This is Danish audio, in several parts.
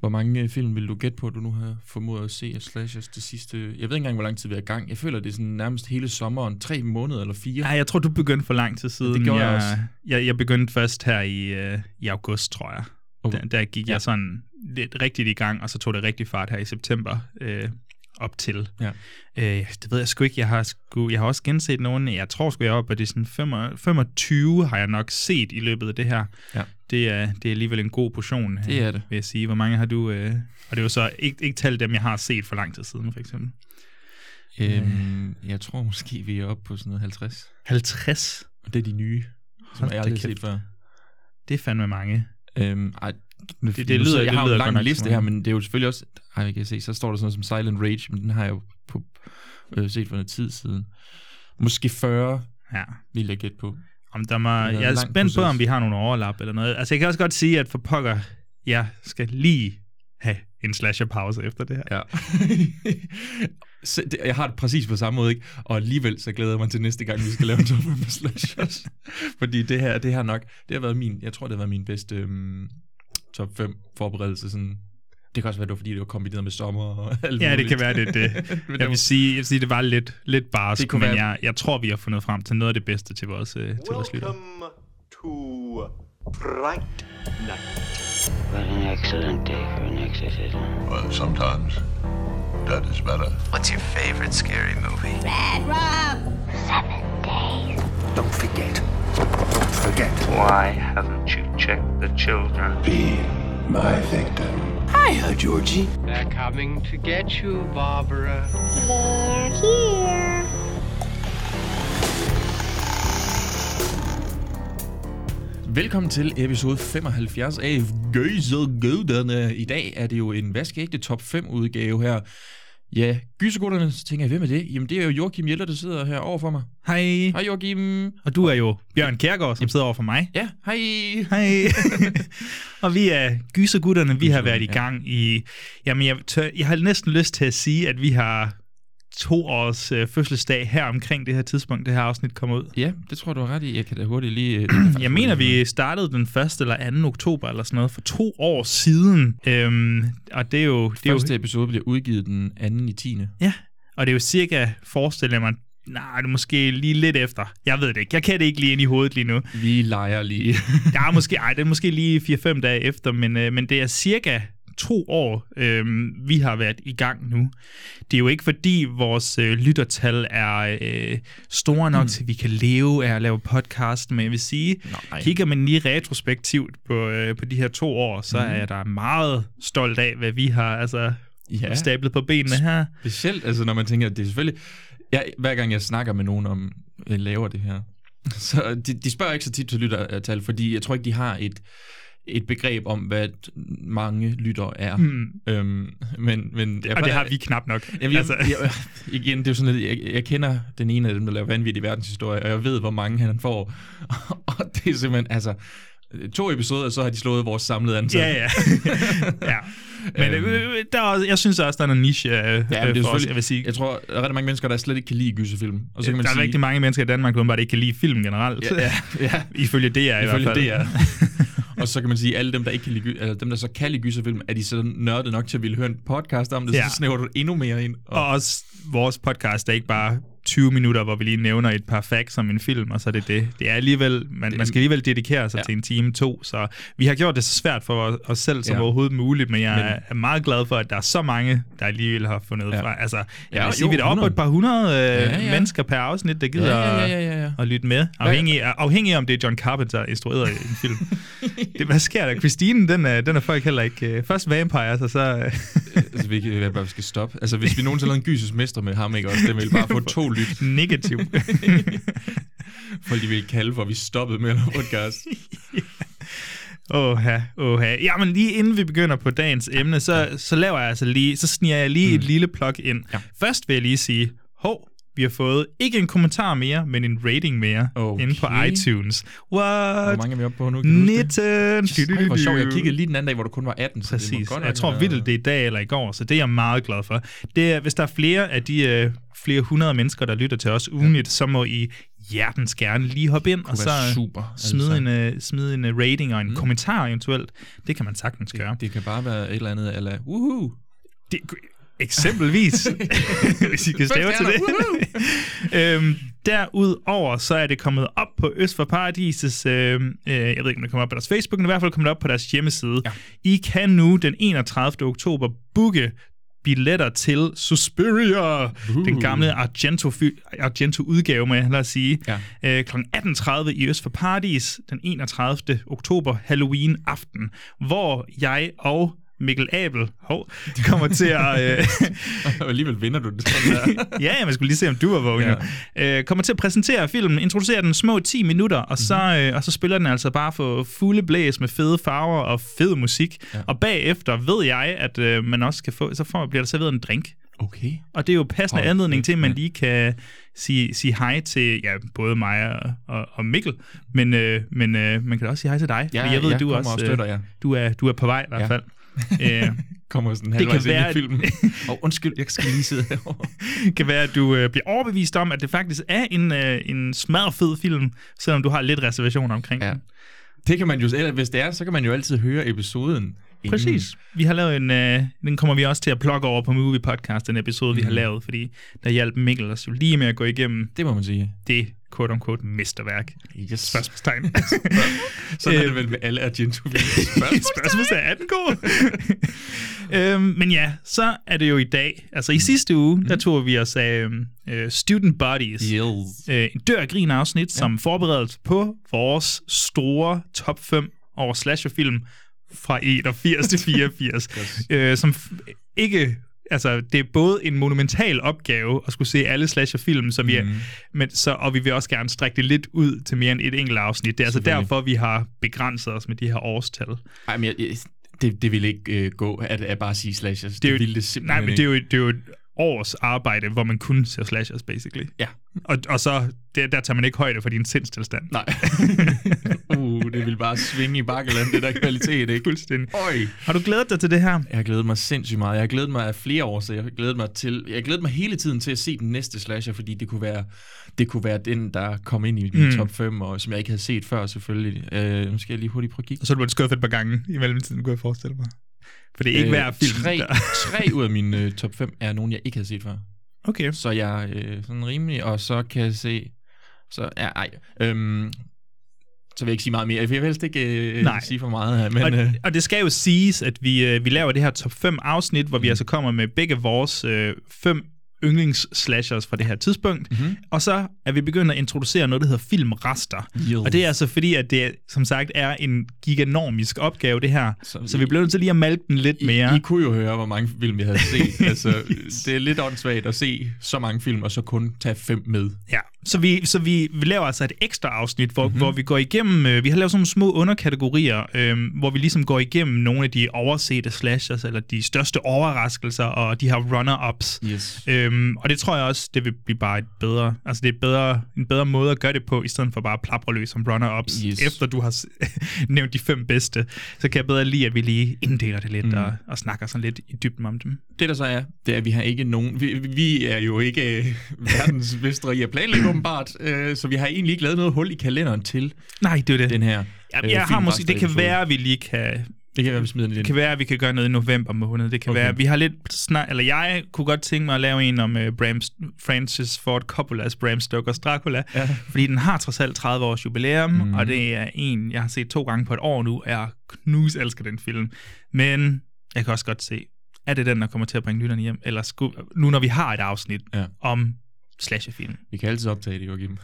Hvor mange øh, film vil du gætte på, at du nu har formået at se af slashers det sidste... Jeg ved ikke engang, hvor lang tid vi er i gang. Jeg føler, det er sådan nærmest hele sommeren. Tre måneder eller fire. Ja, jeg tror, du begyndte for lang tid siden. det gjorde jeg jeg også. Jeg, jeg begyndte først her i, øh, i august, tror jeg. Okay. Der, der gik Ja. jeg sådan lidt rigtigt i gang, og så tog det rigtig fart her i september øh, op til. Ja. Øh, det ved jeg sgu ikke. Jeg har, sgu, jeg har også genset nogle. Jeg tror sgu, jeg er oppe, at det er sådan 25, 25 har jeg nok set i løbet af det her. Ja. Det er, det er alligevel en god portion, øh, Det er det. vil jeg sige. Hvor mange har du... Øh, og det er jo så ikke, ikke talt dem, jeg har set for lang tid siden, for eksempel. Øhm, jeg tror måske, vi er oppe på sådan noget 50. 50. Og det er de nye, som Hold jeg aldrig har set før. Det er fandme mange. Øhm, ej, Det- det nu lyder- sidder- det jeg har lyder en lang nok liste her, men det er jo selvfølgelig også... Ej, jeg kan se, så står der sådan noget som Silent Rage, men den har jeg jo på, øh, set for noget tid siden. Måske 40, Ja. vil jeg gætte på. Om der må, jeg er spændt på, proces. om vi har nogle overlap eller noget. Altså, jeg kan også godt sige, at for pokker, jeg skal lige have en slasher-pause efter det her. Ja. Jeg har det præcis på samme måde, ikke? Og alligevel så glæder jeg mig til næste gang, vi skal lave en top 5 med slashers. Fordi det her, det her nok, det har været min, jeg tror, det har været min bedste øhm, top 5 forberedelse. Sådan. Det kan også være, det var, fordi det var kombineret med sommer og alt Ja, det muligt. kan være, det det. Det Jeg vil sige, jeg vil sige det var lidt, lidt Det barsk, kunne men være- jeg, jeg tror, vi har fundet frem til noget af det bedste til vores, øh, til vores lytter. Welcome to Fright Night. What an excellent day for an exorcism. Well, sometimes that is better. What's your favorite scary movie? Don't forget. Don't forget. Why haven't you checked the children? Be my victim. Hiya, Georgie. They're coming to get you, Barbara. Velkommen til episode 75 af Gøsergøderne. I dag er det jo en vaskeægte top 5 udgave her. Ja, gysergutterne, så tænker jeg, hvem er det? Jamen, det er jo Joachim Jeller, der sidder her over for mig. Hej. Hej Joachim. Og du er jo Bjørn Kjærgaard, som sidder over for mig. Ja, hej. Hej. og vi er gysergutterne. Vi har været i gang i... Jamen, jeg, tør, jeg har næsten lyst til at sige, at vi har to års øh, fødselsdag her omkring det her tidspunkt, det her afsnit kommer ud. Ja, det tror du har ret i. Jeg kan da hurtigt lige... øh, Jeg mener, vi startede den 1. eller 2. oktober eller sådan noget, for to år siden. Øhm, og det er jo... Det er jo Første episode bliver udgivet den anden i 10. Ja, og det er jo cirka, forestiller jeg mig, nej, det er måske lige lidt efter. Jeg ved det ikke. Jeg kan det ikke lige ind i hovedet lige nu. Vi leger lige. Der er måske, ej, det er måske lige 4-5 dage efter, men, øh, men det er cirka to år, øh, vi har været i gang nu. Det er jo ikke fordi vores øh, lyttertal er øh, store nok, mm. til vi kan leve af at lave podcast, men jeg vil sige, Nej. kigger man lige retrospektivt på, øh, på de her to år, så mm. er jeg da meget stolt af, hvad vi har altså, Ja. stablet på benene her. Specielt, altså når man tænker, at det er selvfølgelig... Jeg, hver gang jeg snakker med nogen om, at jeg laver det her, så de, de spørger ikke så tit til lyttertal, fordi jeg tror ikke, de har et, et begreb om, hvad mange lytter er. Mm. Øhm, men, men jeg, Og det har vi knap nok. Jamen, jeg, altså. jeg, igen, det er jo sådan lidt, jeg, jeg kender den ene af dem, der laver vanvittig verdenshistorie, og jeg ved, hvor mange han får. og det er simpelthen, altså, to episoder, så har de slået vores samlede antal. Ja, ja. ja. Men øh, der er, jeg synes også, der er noget niche øh, Ja, men det er for os, jeg vil sige. Jeg tror, der er rigtig mange mennesker, der slet ikke kan lide gyserfilm. Og så kan man der er sige, rigtig mange mennesker i Danmark, der bare ikke kan lide film generelt. Ja, ja, ja. Ifølge det er i hvert Ifølge fald. det er. Og så kan man sige, at alle dem, der ikke kan lide, eller dem, der så kan lide gyserfilm, er de så nørdet nok til at ville høre en podcast om det, Ja. så snæver du endnu mere ind. Og også vores podcast er ikke bare 20 minutter, hvor vi lige nævner et par facts om en film, og så er det det. Det er alligevel, man, man skal alligevel dedikere sig Ja. til en time to, så vi har gjort det så svært for os- selv som Ja. overhovedet muligt, men jeg Men- er meget glad for, at der er så mange, der alligevel har fundet Ja. fra. Altså, jeg Ja, vil sige, jo, vi er oppe på 100. et par hundrede øh, Ja, ja, mennesker per afsnit, der gider Ja, ja, ja, ja, ja. at lytte med. Afhængig, afhængig af, om det er John Carpenter instrueret i en film. det, hvad sker der? Christine, den er, den er folk heller ikke... øh, Først Vampires, og så... øh, altså, vi, jeg bare skal stoppe. Altså, hvis vi nogensinde lavede en gysers mester med ham, ikke også, det ville bare få to lyt, negativ. fordi vi ville kalde for, at vi stoppede med at lave podcast. Åh, åh. Jamen lige inden vi begynder på dagens emne, så, så laver jeg altså lige, så sniger jeg lige mm. et lille plug ind. Ja. Først vil jeg lige sige, hov, vi har fået ikke en kommentar mere, men en rating mere Okay. inde på iTunes. Hvor What? mange er vi oppe på nu? Kan du huske det? 19. Ej, hvor sjovt. Jeg kiggede lige den anden dag, hvor du kun var 18. Så det Præcis. godt Jeg tror vildt, det er i dag eller i går, så det er jeg meget glad for. Det er, hvis der er flere af de øh, flere hundrede mennesker, der lytter til os ugenligt, så må I hjertens gerne lige hoppe ind og så super, smide, altså. en, uh, smide en uh, rating og en mm. kommentar eventuelt. Det kan man sagtens gøre. Det kan bare være et eller andet, eller woohoo. Det, eksempelvis, hvis I kan stave til det. øhm, derudover så er det kommet op på Øst for Paradises, øh, øh, jeg ved ikke om det kommer op på deres Facebook, men i hvert fald kommet op på deres hjemmeside. Ja. I kan nu den 31. oktober booke billetter til Suspiria, uh. den gamle Argento, Argento udgave, må jeg hellere sige, Ja. øh, kl. 18.30 i Øst for Paradis den 31. oktober, Halloween aften, hvor jeg og Mikkel Abel hov, kommer til at... Øh, Og alligevel vinder du det sådan der. ja, ja, man skulle lige se, om du var vågen. Ja. Øh, kommer til at præsentere filmen, introducere den små 10 minutter, og så, øh, og så spiller den altså bare for fulde blæs med fede farver og fed musik. Ja. Og bagefter ved jeg, at øh, man også kan få, så får, bliver der serveret en drink. Okay. Og det er jo passende Hold anledning til, at man lige kan sige, sige hej til ja, både mig og, og, og Mikkel, men, øh, men øh, man kan da også sige hej til dig. Ja, jeg ved, jeg du også, og støtter jer. Du er, du er på vej i hvert Ja. øh, Kommer sådan kan halvvejs ind være, i filmen. Og undskyld, jeg skal lige sidde herovre. kan være, at du øh, bliver overbevist om, at det faktisk er en, øh, en smadret film, selvom du har lidt reservation omkring Ja. den. Det kan man jo, eller hvis det er, så kan man jo altid høre episoden. inden. Præcis. Vi har lavet en, øh, den kommer vi også til at plukke over på Movie Podcast, den episode, mm. vi har lavet, fordi der hjalp Mikkel os jo lige med at gå igennem Det må man sige. det quote-unquote mesterværk. Yes. Spørgsmålstegn. Sådan er det vel med alle argento Spørgsmålstegn den god. øhm, men ja, så er det jo i dag. Altså i sidste uge, der tog vi os af øh, Student Bodies. Yes. øh, en dør grin afsnit, ja. som forberedelse på vores store top 5 over slasherfilm fra 81 til 84, øh, som ikke altså, det er både en monumental opgave at skulle se alle slasherfilm, som vi er, Mhm. men så, og vi vil også gerne strække det lidt ud til mere end et enkelt afsnit. Det er altså derfor, vi har begrænset os med de her årstal. Ej, men jeg, jeg, det, det vil ikke øh, gå, at, at bare sige slashers. Det, er jo- det ville det simpelthen Nej, men det er, jo, det er jo et års arbejde, hvor man kun ser slashers, basically. Ja. Og, og så, der, der tager man ikke højde for din sindstilstand. Nej. uh, det vil bare svinge i bakkeland, det der kvalitet, ikke? Fuldstændig. Øj. Har du glædet dig til det her? Jeg har glædet mig sindssygt meget. Jeg har glædet mig af flere år, så jeg har glædet mig til... Jeg har glædet mig hele tiden til at se den næste slasher, fordi det kunne være, det kunne være den, der kom ind i min Mm. top 5, og som jeg ikke havde set før, selvfølgelig. Øh, nu skal jeg lige hurtigt prøve at kigge. Og så er du blevet skuffet et par gange i mellemtiden, kunne jeg forestille mig. For det er ikke øh, hver film, tre, der... tre ud af mine øh, top 5 er nogen, jeg ikke havde set før. Okay. Så jeg er øh, sådan rimelig, og så kan jeg se... Så, ja, ej. Øhm, så vil jeg ikke sige meget mere. Jeg vil helst ikke øh, Nej. sige for meget men... og, øh, og det skal jo siges, at vi, øh, vi laver det her top 5 afsnit, hvor vi Mm. altså kommer med begge vores øh, fem yndlingsslashers fra det her tidspunkt. Mhm. Og så er vi begyndt at introducere noget, der hedder filmrester. Yes. Og det er altså fordi, at det som sagt er en giganormisk opgave, det her. Så, Så vi bliver nødt til lige at malke den lidt mere. I, I kunne jo høre, hvor mange film vi havde set. altså, det er lidt åndssvagt at se så mange film, og så kun tage fem med. Ja, så vi, så vi, vi laver altså et ekstra afsnit, hvor, Mhm. mm-hmm. hvor vi går igennem, øh, vi har lavet sådan nogle små underkategorier, øh, hvor vi ligesom går igennem nogle af de oversete slashers, eller de største overraskelser, og de her runner-ups. Yes. Øhm, og det tror jeg også, det vil blive bare et bedre, altså det er bedre, en bedre måde at gøre det på, i stedet for bare at plapre løs som runner-ups. Yes. Efter du har nævnt de fem bedste, så kan jeg bedre lide, at vi lige inddeler det lidt Mm. og, og snakker sådan lidt i dybden om dem. Det der så er, det er, at vi har ikke nogen... Vi, vi er jo ikke øh, verdens mestre i at planlægge åbenbart, øh, så vi har egentlig ikke lavet noget hul i kalenderen til Nej, det er det. den her jeg, øh, jeg har måske, det kan være, at vi lige kan Det kan være, vi smider den Det kan være, at vi kan gøre noget i november måned. Det kan Okay. være, vi har lidt snak, eller jeg kunne godt tænke mig at lave en om uh, Bram, Francis Ford Coppola's Bram Stoker's Dracula, Ja. fordi den har trods alt 30 års jubilæum, Mm. og det er en, jeg har set to gange på et år nu, og jeg knus elsker den film. Men jeg kan også godt se, er det den, der kommer til at bringe lytterne hjem, eller skulle, nu når vi har et afsnit Ja. ja. om slasherfilm. Vi kan altid optage det, Joachim.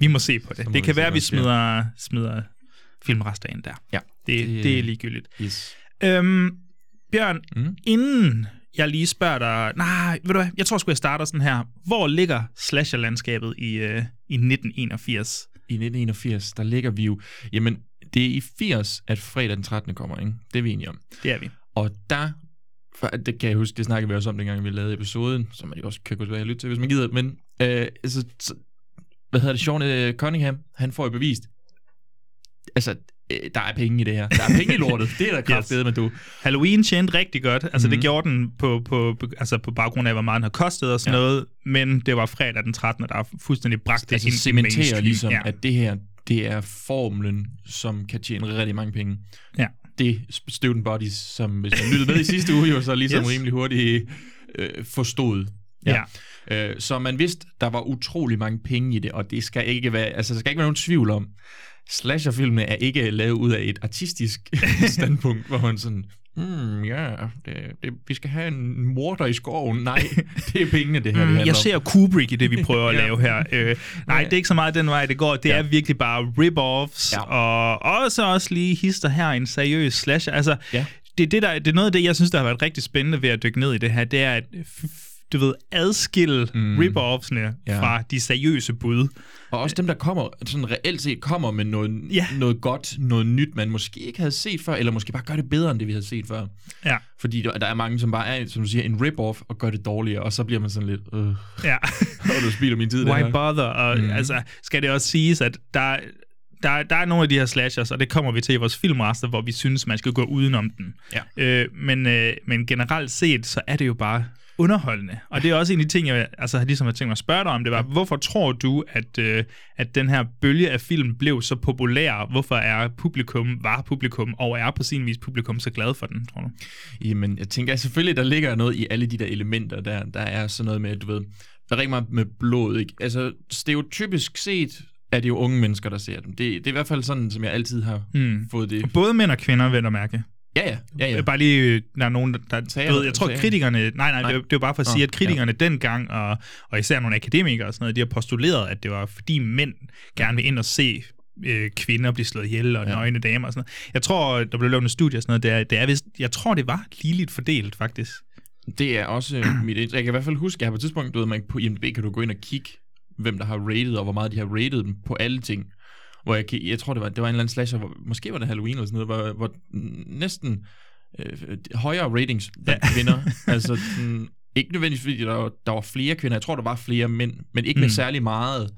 Vi må se på det. Det kan være, at vi smider, smider filmrester ind der. Ja. Det, Det- det er ligegyldigt. Yes. Øhm, Bjørn, mm. inden jeg lige spørger dig... Nej, ved du hvad? Jeg tror sgu, jeg starter sådan her. Hvor ligger slasherlandskabet i, øh, i 1981? I 1981, der ligger vi jo... Jamen, det er i 80, at fredag den 13. kommer, ikke? Det er vi enige om. Det er vi. Og der, for, det kan jeg huske, det snakkede vi også om, dengang vi lavede episoden, som man jo også kan gå tilbage og lytte til, hvis man gider, men øh, altså, så, hvad hedder det, Sean øh, Cunningham, han får jo bevist, altså, øh, der er penge i det her. Der er penge i lortet. Det er der kraftedeme med du. Halloween tjente rigtig godt. Altså, Mhm. mm-hmm. det gjorde den på, på, altså på baggrund af, hvor meget den har kostet og sådan Ja. ja. noget. Men det var fredag den 13. der fuldstændig bragte det Altså ind cementerer ligesom, ja. at det her, det er formlen, som kan tjene rigtig mange penge. Ja. Det Student Bodies, som hvis man lyttede med i sidste uge, jo så ligesom yes. Yes. rimelig hurtigt øh, forstod. Ja. Øh, så man vidste, der var utrolig mange penge i det, og det skal ikke være, altså der skal ikke være nogen tvivl om, slasherfilmene er ikke lavet ud af et artistisk standpunkt, hvor man sådan, hmm, ja, det, det, vi skal have en morder i skoven. Nej, det er pengene, det her. det Mm, handler jeg ser Kubrick i det, vi prøver at Ja. lave her. Øh, nej, det er ikke så meget den vej, det går. Det Ja. er virkelig bare rip-offs, Ja. og også også lige hister her en seriøs slasher. Altså, Ja. det, er det, der, det er noget af det, jeg synes, der har været rigtig spændende ved at dykke ned i det her, det er at du ved, adskille Mm. rip-offsene Ja. fra de seriøse bud. Og også dem, der kommer, sådan reelt set kommer med noget, Ja. noget godt, noget nyt, man måske ikke havde set før, eller måske bare gør det bedre, end det vi havde set før. Ja. Fordi der, der er mange, som bare er, som du siger, en rip-off og gør det dårligere, og så bliver man sådan lidt, øh, Ja. og du spilder min tid, Why her. bother? Og mm. altså, skal det også siges, at der, der, der er nogle af de her slashers, og det kommer vi til i vores filmraster, hvor vi synes, man skal gå udenom den. Ja. Øh, men, øh, men generelt set, så er det jo bare underholdende. Og det er også en af de ting, jeg altså, ligesom har tænkt mig at spørge dig om, det var, hvorfor tror du, at, øh, at den her bølge af film blev så populær? Hvorfor er publikum, var publikum, og er på sin vis publikum så glad for den, tror du? Jamen, jeg tænker selvfølgelig, der ligger noget i alle de der elementer, der, der er sådan noget med, du ved, der er rigtig meget med blod, ikke? Altså, stereotypisk set er det jo unge mennesker, der ser dem. Det, det er i hvert fald sådan, som jeg altid har Hmm. fået det. Både mænd og kvinder, vil jeg mærke. Ja, ja, ja, ja. Ja. Bare lige, der er nogen, der... der Sagde du ved, jeg- tror, sagde jeg- kritikerne... Nej, nej, Nej. det, det er bare for at sige, at kritikerne ja. dengang, og, og især nogle akademikere og sådan noget, de har postuleret, at det var fordi mænd gerne vil ind og se øh, kvinder blive slået ihjel, og Ja. nøgne damer og sådan noget. Jeg tror, der blev lavet en studie og sådan noget, det er, det er vist, jeg tror, det var ligeligt fordelt, faktisk. Det er også øh, mit. Jeg kan i hvert fald huske, at jeg på et tidspunkt, du ved, man på IMDb kan du gå ind og kigge, hvem der har rated, og hvor meget de har rated dem på alle ting. Hvor jeg, jeg tror, det var, det var en eller anden slasher, hvor, måske var det Halloween eller sådan noget, hvor, hvor næsten øh, højere ratings blandt ja. kvinder. altså, sådan, ikke nødvendigvis, fordi der var, der var flere kvinder. Jeg tror, der var flere mænd, men ikke med Mm. særlig meget.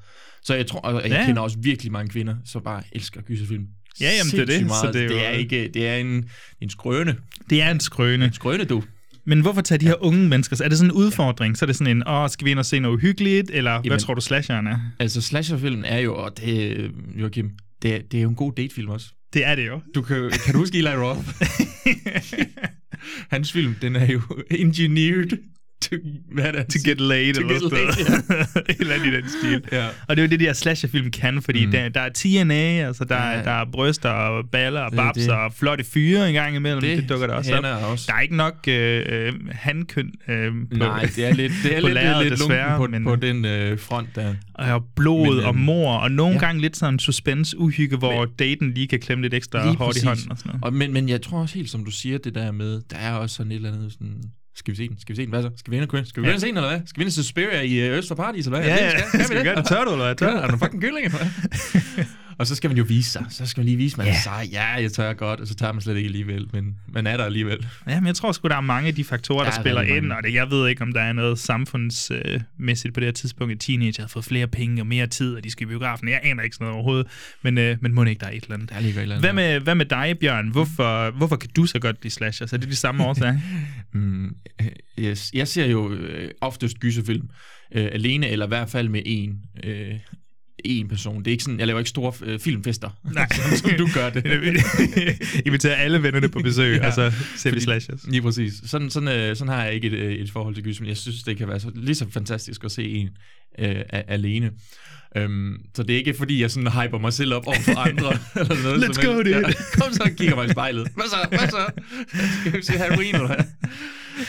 Så jeg tror, og jeg Ja, kender også virkelig mange kvinder, som bare elsker gyserfilm. Ja, jamen, det er det. Sindssygt Så Meget. det er det, jo- er ikke, det er en, en skrøne. Det er en skrøne. En skrøne, du. Men hvorfor tage de her unge mennesker? Er det sådan en udfordring? Så er det sådan en, åh, skal vi ind og se noget uhyggeligt? Eller Jamen, hvad tror du, slasheren er? Altså, slasherfilmen er jo, og det, Joachim, det, det er jo en god datefilm også. Det er det jo. Du kan, kan du huske Eli Roth? Hans film, den er jo engineered to, hvad er det, to get laid, To eller get laid. Et eller andet i den stil. Ja. Og det er jo det, de her slasherfilm kan, fordi Mm. der, der er TNA, altså der, Ja. ja. der er bryster og baller og babs det. og flotte fyre en gang imellem. Det, det dukker der også op. også. Der er ikke nok øh, øh, handkøn øh, på, Nej, det er lidt, det er på lidt, lærredet, lidt desværre, på, men- på den øh, front der. og blod Men, og øhm, mor, og nogle ja. ja. gange lidt sådan suspense uhygge, hvor Men- daten lige kan klemme lidt ekstra hårdt i hånden og sådan noget. Og, men, men jeg tror også helt, som du siger, det der med, der er også sådan et eller andet sådan... Skal vi se den? Skal vi se den? Hvad så? Skal vi ind og købe? Skal vi Ja. ind og se den, eller hvad? Skal vi ind og se Suspiria i øh, Øst for Paradis, eller hvad? Ja, det, ja. Skal, Skal vi gøre det? Tør du, eller hvad? Tør, Tør er du fucking kylling, eller hvad? og så skal man jo vise sig. Så skal man lige vise, man er sej. Ja, jeg tør godt. Og så tager man slet ikke alligevel. Men man er der alligevel. Ja, men jeg tror sgu, der er mange af de faktorer, der Der er spiller ind, og det, jeg ved ikke, om der er noget samfundsmæssigt på det her tidspunkt, at teenager har fået flere penge og mere tid, og de skal i biografen. Jeg aner ikke sådan noget overhovedet, men, øh, men må ikke, der er et eller andet. Der ligger et eller andet. Hvad med, hvad med dig, Bjørn? Hvorfor, hvorfor kan du så godt lide slashers? Er det de samme årsager? Mm, øh, yes. Jeg ser jo øh, oftest gyserfilm øh, alene, eller i hvert fald med en, øh, en person. Det er ikke sådan, jeg laver ikke store øh, filmfester, Nej. som, som du gør det. Inviterer alle vennerne på besøg, Ja. ja. altså ser vi slashers. Lige præcis. Sådan, sådan, øh, sådan har jeg ikke et, øh, et forhold til gyserfilm. Jeg synes, det kan være så, lige så fantastisk at se en øh, alene. Um, så det er ikke fordi, jeg sådan hyper mig selv op over for andre. eller noget Let's go, dude. Ja, kom så og kigger mig i spejlet. Hvad så? Hvad så? Skal vi se Halloween, eller?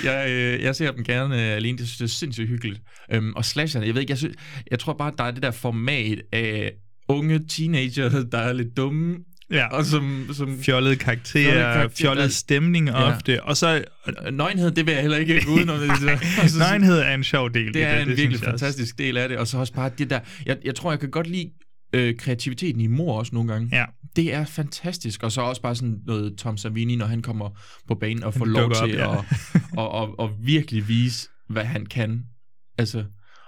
Jeg, øh, jeg ser dem gerne øh, alene. Det synes jeg er sindssygt hyggeligt. Um, og slasherne, jeg ved ikke, jeg, synes, jeg tror bare, der er det der format af unge teenager, der er lidt dumme, Ja. og som, som Fjollede Fjollede karakterer, karakterer. fjollet stemning Ja. ofte, og så Nøgenhed, det vil jeg heller ikke gå udenom. det der. Og så- nøgenhed er en sjov del. i Det er en synes virkelig jeg også. fantastisk del af det, og så også bare det der, jeg, jeg tror, jeg kan godt lide øh, kreativiteten i mor også nogle gange. Ja. Det er fantastisk, og så også bare sådan noget Tom Savini, når han kommer på banen og får lov til op, ja. at, og, og, og virkelig vise, hvad han kan. Altså,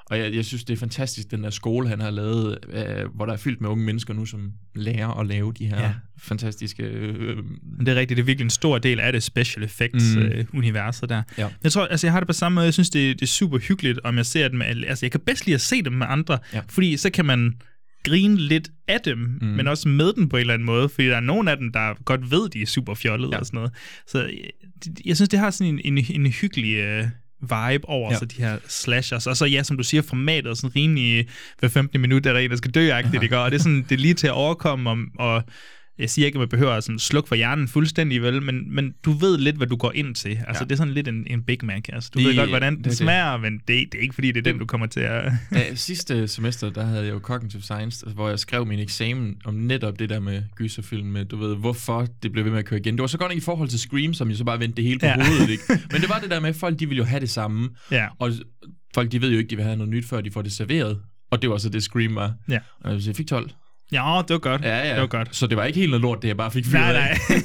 Og jeg, jeg synes, det er fantastisk, den der skole, han har lavet, øh, hvor der er fyldt med unge mennesker nu, som lærer at lave de her Ja. fantastiske... Øh, Men det er rigtigt, det er virkelig en stor del af det special effects-universet Mm. der. Ja. Jeg tror, altså jeg har det på samme måde, jeg synes, det, det er super hyggeligt, om jeg ser dem altså jeg kan bedst lide at se dem med andre, Ja. fordi så kan man grine lidt af dem, mm. Men også med dem på en eller anden måde, fordi der er nogle af dem, der godt ved, de er super fjollede Ja. og sådan noget. Så jeg, det- jeg synes, det har sådan en, en, en hyggelig øh, vibe over ja. Så de her slashers. Og så ja, som du siger, formatet er sådan rimelig, hver 15 minutter er der en, der skal dø-agtigt, ikke? Og det er, sådan, det er lige til at overkomme, og, og jeg siger ikke, at man behøver at sådan slukke for hjernen fuldstændig, vel, men, men du ved lidt, hvad du går ind til. Altså, ja. Det er sådan lidt en, en Big Mac. Altså, du Det- ved godt, hvordan den det er det. smager, men det, det er ikke, fordi det er den, du kommer til at... Ja, sidste semester, der havde jeg jo Cognitive Science, hvor jeg skrev min eksamen om netop det der med gyserfilm, med, du ved, hvorfor det blev ved med at køre igen. Det var så godt nok i forhold til Scream, som jo så bare vendte det hele på ja. hovedet, ikke? Men det var det der med, at folk de ville jo have det samme, ja. og folk de ved jo ikke, de vil have noget nyt, før de får det serveret. Og det var så det Scream var. Ja. Og jeg fik 12. ja, det var godt. Ja, ja. Det var godt. Så det var ikke helt noget lort, det jeg bare fik fyret Nej, nej.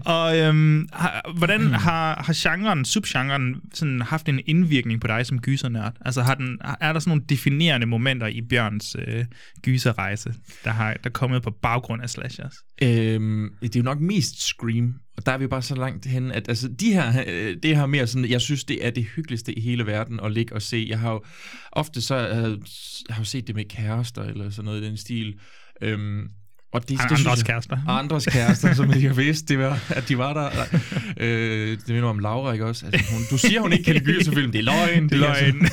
og øhm, har, hvordan har, har genren, subgenren, sådan haft en indvirkning på dig som gysernørd? Altså har den, er der sådan nogle definerende momenter i Bjørns øh, gyserrejse, der, har, der er kommet på baggrund af slashers? Øhm, det er jo nok mest Scream, og der er vi jo bare så langt hen, at altså, de her, øh, det her mere sådan, jeg synes, det er det hyggeligste i hele verden at ligge og se. Jeg har jo ofte så, øh, jeg har jo set det med kærester, eller sådan noget i den stil. Øhm, og det, Har det andres jeg- kærester. Andres kærester, som jeg vidste, det var, at de var der. øh, det minder om Laura, ikke også? Altså, hun, du siger, hun ikke kan lide gyserfilm. Det er løgn. Det er løgn.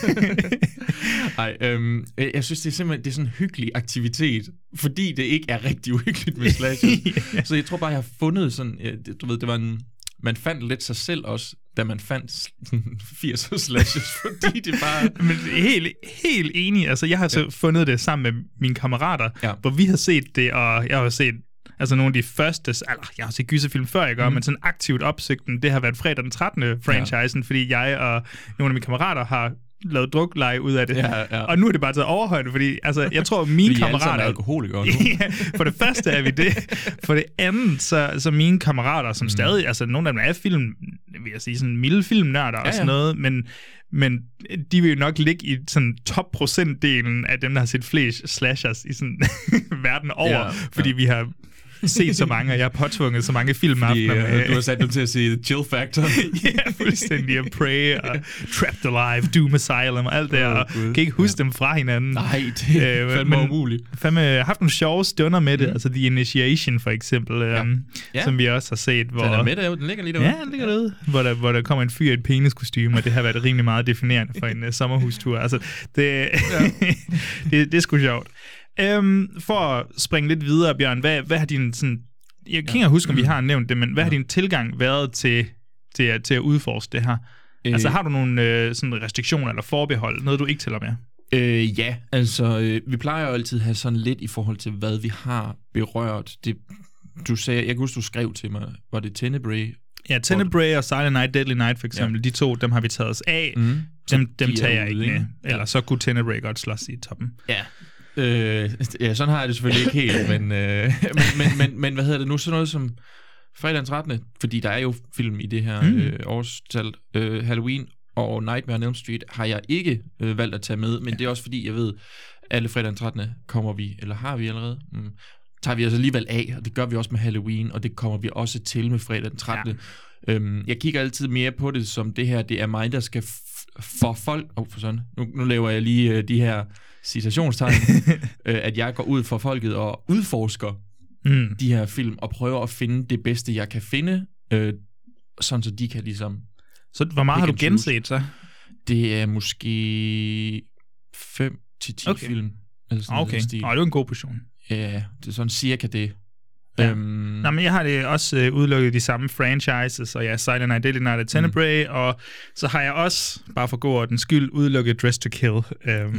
Nej, øhm, øh, jeg synes, det er simpelthen det er sådan en hyggelig aktivitet, fordi det ikke er rigtig uhyggeligt med slasher. Så jeg tror bare, jeg har fundet sådan, du ved, det var en, man fandt lidt sig selv også, da man fandt sådan 80'er slashers, fordi det bare... Men helt, helt enig. Altså, jeg har så fundet det sammen med mine kammerater, Ja. hvor vi har set det, og jeg har set altså nogle af de første, eller jeg har set gyserfilm før, jeg gør, mm. men sådan aktivt opsigten, det har været fredag den 13. franchisen, ja. fordi jeg og nogle af mine kammerater har lavet drukleje ud af det. Ja, ja. Og nu er det bare taget overhøjde, fordi altså, jeg tror, mine sammen er kammerater... alkoholikere nu. ja, for det første er vi det. For det andet, så, så mine kammerater, som mm. stadig, altså nogle af dem er film, vil jeg sige, sådan milde filmnørder ja, og sådan noget, men, men de vil jo nok ligge i sådan top procentdelen af dem, der har set flest slashers i sådan verden over, Ja, ja, fordi vi har set så mange, og jeg har påtvunget så mange filmaftener. Fordi, med- øh, du har sat dem til at sige Chill Factor. ja, fuldstændig. Og Prey og Trapped Alive, Doom Asylum og alt det, og Gud. kan ikke huske dem fra hinanden. Nej, det er Øh, fandme men- umuligt. fandme haft nogle sjove stunder med det, altså The Initiation for eksempel, ja. øhm, Ja. som vi også har set, hvor... Den er med derude, den ligger lige derude. Ja, den ligger derude. Hvor der, hvor der kommer en fyr i et peniskostyme, og det har været rimelig meget definerende for en uh, sommerhustur. Altså, det, ja. det, det er sgu sjovt. Øhm, for at springe lidt videre, Bjørn, hvad, hvad har din sådan... Jeg kan ikke engang huske, om vi har nævnt det, men hvad har din tilgang været til, til, at, til at udforske det her? Øh. Altså, har du nogle øh, sådan restriktioner eller forbehold? Noget, du ikke tæller med? Øh, ja, altså, øh, vi plejer jo altid at have sådan lidt i forhold til, hvad vi har berørt. Det, du sagde, jeg kan huske, du skrev til mig, var det Tenebrae? Ja, Tenebrae og Silent Night, Deadly Night for eksempel, ja. de to, dem har vi taget os af. Mm. Dem, dem de er tager jeg ikke med. Eller så kunne Tenebrae godt slås i toppen. Ja. Øh, ja, sådan har jeg det selvfølgelig ikke helt, men, øh, men, men, men, men hvad hedder det nu? Sådan noget som fredag den 13. Fordi der er jo film i det her Mm. øh, årstal. Øh, Halloween og Nightmare on Elm Street har jeg ikke øh, valgt at tage med, men ja. det er også fordi, jeg ved, alle fredag den 13. kommer vi, eller har vi allerede, mm, tager vi altså alligevel af, og det gør vi også med Halloween, og det kommer vi også til med fredag den 13. Ja. Øhm, jeg kigger altid mere på det som det her, det er mig, der skal for folk, oh, for sådan, nu, nu laver jeg lige øh, de her citationstegn, øh, at jeg går ud for folket og udforsker Mm. de her film, og prøver at finde det bedste, jeg kan finde, øh, sådan så de kan ligesom, Så hvor meget har du genset så? det er måske 5 til 10 Okay. okay. film, eller sådan Okay, noget stil. Nå, det er jo en god portion. Ja, det er sådan cirka det. Ja. Øhm, Nå, men jeg har det også øh, udelukket de samme franchises, og ja, Silent Night, Deadly Night og Tenebrae, mm. og så har jeg også, bare for god ordens skyld, udelukket Dress to Kill. Um,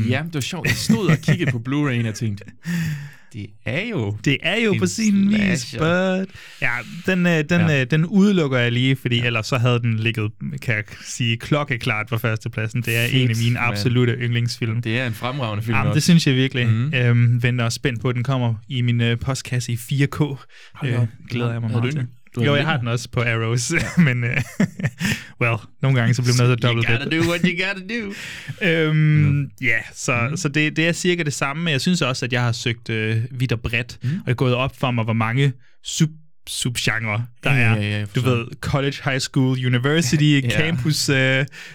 Ja, det var sjovt. Jeg stod og kiggede på Blu-ray'en og tænkte, det er jo... Det er jo på sin vis, but... Ja, den, øh, den, Ja. øh, den udelukker jeg lige, fordi ja. ellers så havde den ligget, kan jeg sige, klokkeklart på førstepladsen. Det er Fedt, en af mine absolute yndlingsfilm. Det er en fremragende film Jamen, også. det synes jeg virkelig. Mm. Mhm. Øhm, venter og spændt på, at den kommer i min øh, postkasse i 4K. Hold da op. glæder jeg mig meget til. Du Jo, jeg har den også på Arrows, men uh, well, nogle gange så bliver man nødt til at You dobbelt gotta do what you gotta do. Øhm, ja, så, mm. så det, det er cirka det samme, men jeg synes også, at jeg har søgt øh, vidt og bredt, mm. og det er gået op for mig, hvor mange sub subgenre der Ja, er. ja, ja, du ved, college, high school, university, Ja. campus uh,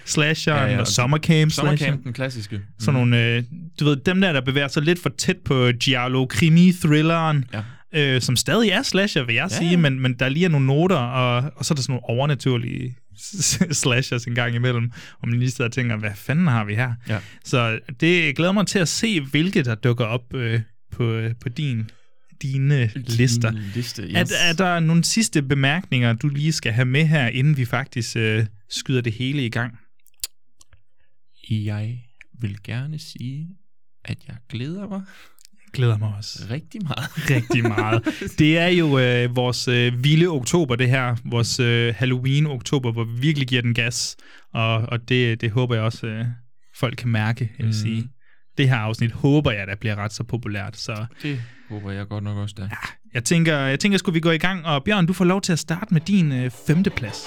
slasher, Ja, ja, og og summer camp slasher. Sommercamp, den klassiske. Sådan nogle, øh, du ved, dem der, der bevæger sig lidt for tæt på Giallo, krimi, thrilleren, Ja. Øh, som stadig er slasher, vil jeg Ja, sige, men, men der lige er nogle noter, og, og så er der sådan nogle overnaturlige slashers en gang imellem, og man lige sidder og tænker, hvad fanden har vi her? Ja. Så det glæder mig til at se, hvilke der dukker op øh, på, på din, dine lister. Din Liste, yes. Er, er der nogle sidste bemærkninger, du lige skal have med her, inden vi faktisk øh, skyder det hele i gang? Jeg vil gerne sige, at jeg glæder mig Glæder mig også. rigtig meget. rigtig meget. Det er jo øh, vores øh, vilde oktober, det her. Vores øh, Halloween-oktober, hvor vi virkelig giver den gas. Og, og det, det håber jeg også, øh, folk kan mærke, jeg vil Mm. sige. Det her afsnit håber jeg, der bliver ret så populært. Så Det håber jeg godt nok også, der. jeg tænker, jeg tænker, skulle vi gå i gang. Og Bjørn, du får lov til at starte med din øh, femte plads.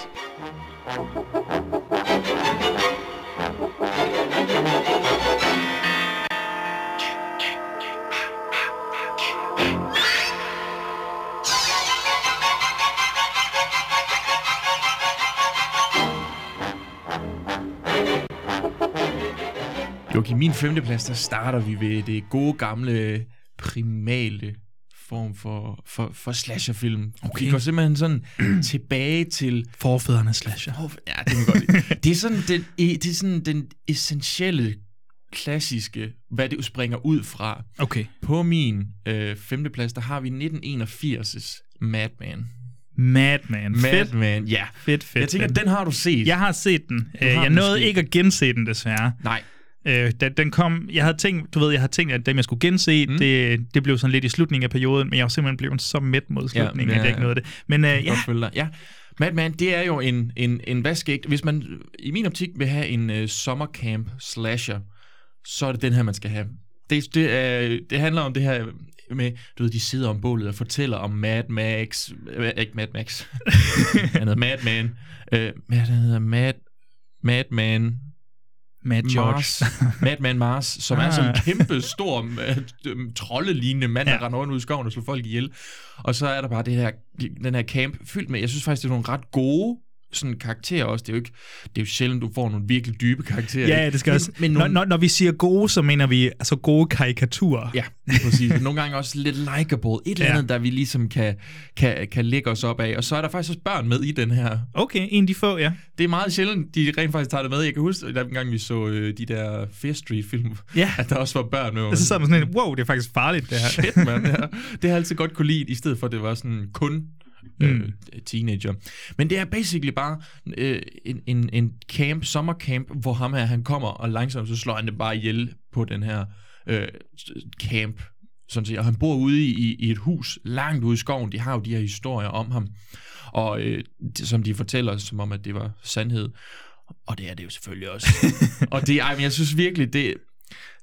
Joachim, min femteplads, der starter vi ved det gode gamle, primale form for, for, for slasherfilm. Okay. Vi går simpelthen sådan tilbage til... Forfædrene slasher. Oh, ja, det må godt lide. Det er sådan den, det er sådan den essentielle, klassiske, hvad det springer ud fra. Okay. På min øh, femteplads, der har vi 1981's Madman. Madman. Fedt, Madman, ja. fedt, fedt. Jeg tænker, fedt. den har du set. Jeg har set den. Øh, har Jeg nåede måske. ikke at gense den, desværre. Nej, Øh, den, den kom, jeg havde tænkt, du ved, jeg havde tænkt, at dem jeg skulle gense, mm. det, det blev sådan lidt i slutningen af perioden, men jeg var simpelthen blevet så mæt mod slutningen, Ja, ja, at jeg ikke nåede det. Men øh, ja. ja. Madman, det er jo en, en, en vaskægt. Hvis man i min optik vil have en uh, sommercamp slasher, så er det den her, man skal have. Det, det, er, det handler om det her med, du ved, de sidder om bålet og fortæller om Mad Max, øh, ikke Mad Max, han hedder Madman, øh, hvad er hedder Mad, Madman, Mad. Mars, Madman Mars, som ah. er Ah. sådan en kæmpe stor øh, troldelignende mand, der Ja. render rundt ud i skoven og slår folk ihjel. Og så er der bare det her, den her camp fyldt med, jeg synes faktisk, det er nogle ret gode sådan karakterer også. Det er jo ikke, det er jo sjældent, du får nogle virkelig dybe karakterer. Ja, det skal men, også. Men Når, nogle, når, når vi siger gode, så mener vi altså gode karikaturer. Ja, præcis. nogle gange også lidt likeable. Et eller Ja. andet, der vi ligesom kan, kan, kan lægge os op af. Og så er der faktisk også børn med i den her. Okay, en af de få, ja. Det er meget sjældent, de rent faktisk tager det med. Jeg kan huske, at gang vi så øh, de der Fear Street-film, Ja. at der også var børn med. Og så sad man sådan en, wow, det er faktisk farligt, det her. Shit, mand. Ja. Det har jeg altid godt kunne lide, i stedet for, at det var sådan kun øh, Mm. teenager. Men det er basically bare øh, en, en, en camp, sommercamp, hvor ham her, han kommer, og langsomt så slår han det bare ihjel på den her øh, camp. Sådan set. Og han bor ude i, i et hus langt ude i skoven. De har jo de her historier om ham. Og øh, det, som de fortæller, som om, at det var sandhed. Og det er det jo selvfølgelig også. og det, ej, men jeg synes virkelig, det,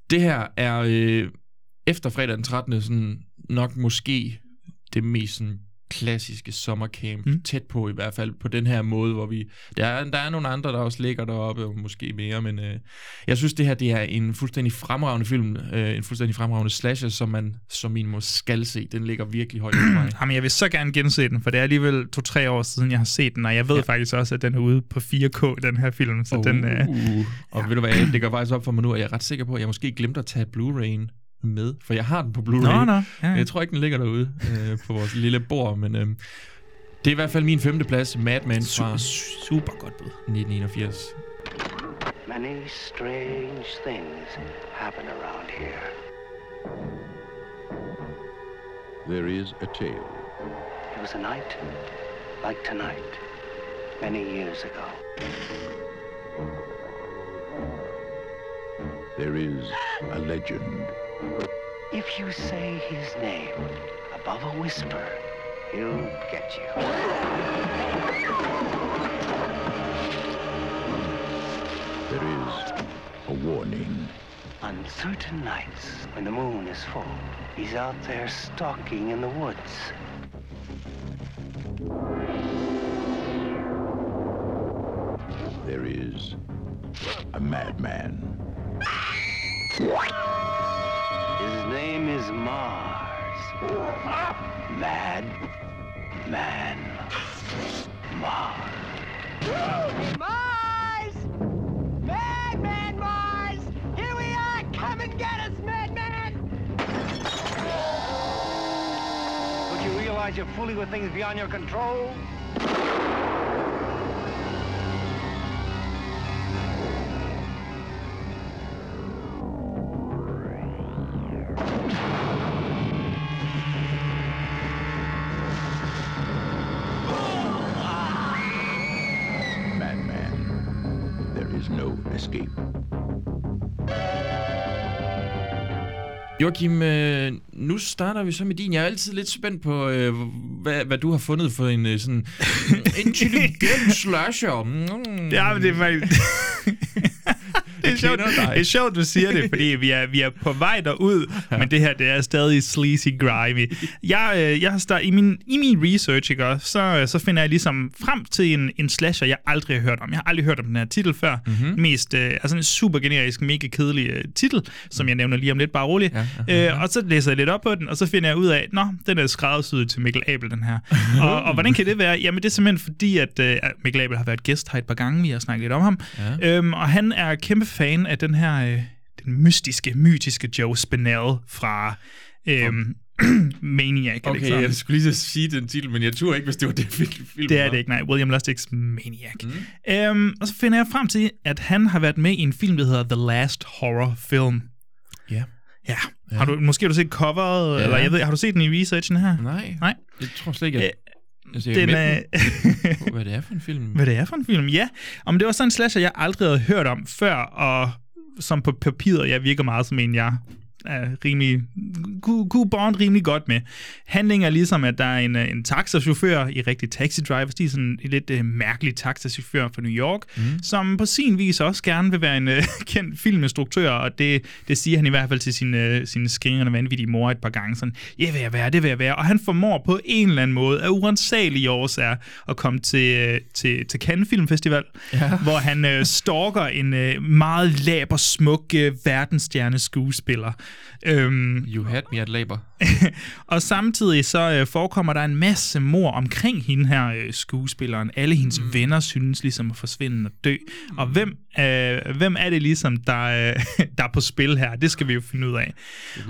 det her er øh, efter fredag den 13. Sådan, nok måske det mest sådan, klassiske sommercamp, Mm. tæt på i hvert fald, på den her måde, hvor vi... Der er, der er nogle andre, der også ligger deroppe, og måske mere, men øh, jeg synes, det her det er en fuldstændig fremragende film, øh, en fuldstændig fremragende slasher, som man som minimum skal se. Den ligger virkelig højt for mig. Jamen, jeg vil så gerne gense den, for det er alligevel to-tre år siden, jeg har set den, og jeg ved ja. Ja. faktisk også, at den er ude på 4K, den her film, så oh. den... Øh, Uh, og ved du hvad, det går faktisk op for mig nu, at jeg er ret sikker på, at jeg måske glemte at tage Blu-ray'en med, for jeg har den på Blu-ray. Nå, nå. Ja. Jeg tror ikke, den ligger derude øh, på vores lille bord, men øh, det er i hvert fald min femte plads, Mad Men fra Super, super godt bud. 1981. Many strange things happen around here. There is a tale. It was a night like tonight, many years ago. There is a legend. If you say his name above a whisper, he'll get you. There is a warning. On certain nights, when the moon is full, he's out there stalking in the woods. There is a madman. Is Mars. Mad Man Mars. Mars! Madman Mars! Here we are! Come and get us, Madman! Don't you realize you're fooling with things beyond your control? Joachim, øh, nu starter vi så med din. Jeg er altid lidt spændt på, øh, hvad, hvad du har fundet for en øh, sådan intelligent slasher. Mm. Ja, men det er faktisk... det, er sjovt, dig. det er sjovt, du siger det, fordi vi er, vi er på vej derud, ja. men det her, det er stadig sleazy grimy. Jeg, øh, jeg har start, i, min, I min research, ikke, så, øh, så finder jeg ligesom frem til en, en slasher, jeg aldrig har hørt om. Jeg har aldrig hørt om den her titel før. Mm-hmm. Mest, øh, altså en super generisk, mega kedelig øh, titel, som jeg nævner lige om lidt, bare roligt. Ja, ja, øh, og så læser jeg lidt op på den, og så finder jeg ud af, nå, den er skræddersyet til Mikkel Abel, den her. og, og hvordan kan det være? Jamen, det er simpelthen fordi, at øh, Mikkel Abel har været gæst her et par gange, vi har snakket lidt om ham. Ja. Øhm, og han er kæmpe fan af den her, øh, den mystiske, mytiske Joe Spinell fra øhm, Maniac. Okay, Alexander. jeg skulle lige så sige den titel, men jeg tror ikke, hvis det var det, film Det er det ikke, nej. William Lustig's Maniac. Mm. Øhm, og så finder jeg frem til, at han har været med i en film, der hedder The Last Horror Film. Ja. Ja. ja. Har du, måske har du set coveret, ja. eller jeg ved, har du set den i researchen her? Nej, Nej. jeg tror slet ikke, at... Altså, Den er hvad det er for en film. Hvad det er for en film? Ja. Om det var sådan en slasher, jeg aldrig havde hørt om før, og som på papiret, jeg virker meget som en, jeg er rimelig, kunne, kunne bond rimelig godt med. Handlingen er ligesom, at der er en, øh, en taxachauffør i rigtig taxi drivers, de er sådan en lidt uh, mærkelig taxachauffør fra New York, mm. som på sin vis også gerne vil være en uh, kendt filminstruktør, og det, det siger han i hvert fald til sin, uh, sin skringrende vanvittige mor et par gange, sådan, ja, vil jeg være, det vil jeg være, og han formår på en eller anden måde, af urensagelige årsager, at komme til, uh, til, til Cannes Film Festival, ja. hvor han uh, stalker en uh, meget laber, smuk uh, verdensstjerne skuespiller. Øhm, You had me at labor. og samtidig så øh, forekommer der en masse mor omkring hende her øh, skuespilleren. Alle hendes mm. venner synes ligesom at forsvinde og dø. Mm. Og hvem, øh, hvem er det ligesom, der, øh, der er på spil her? Det skal vi jo finde ud af.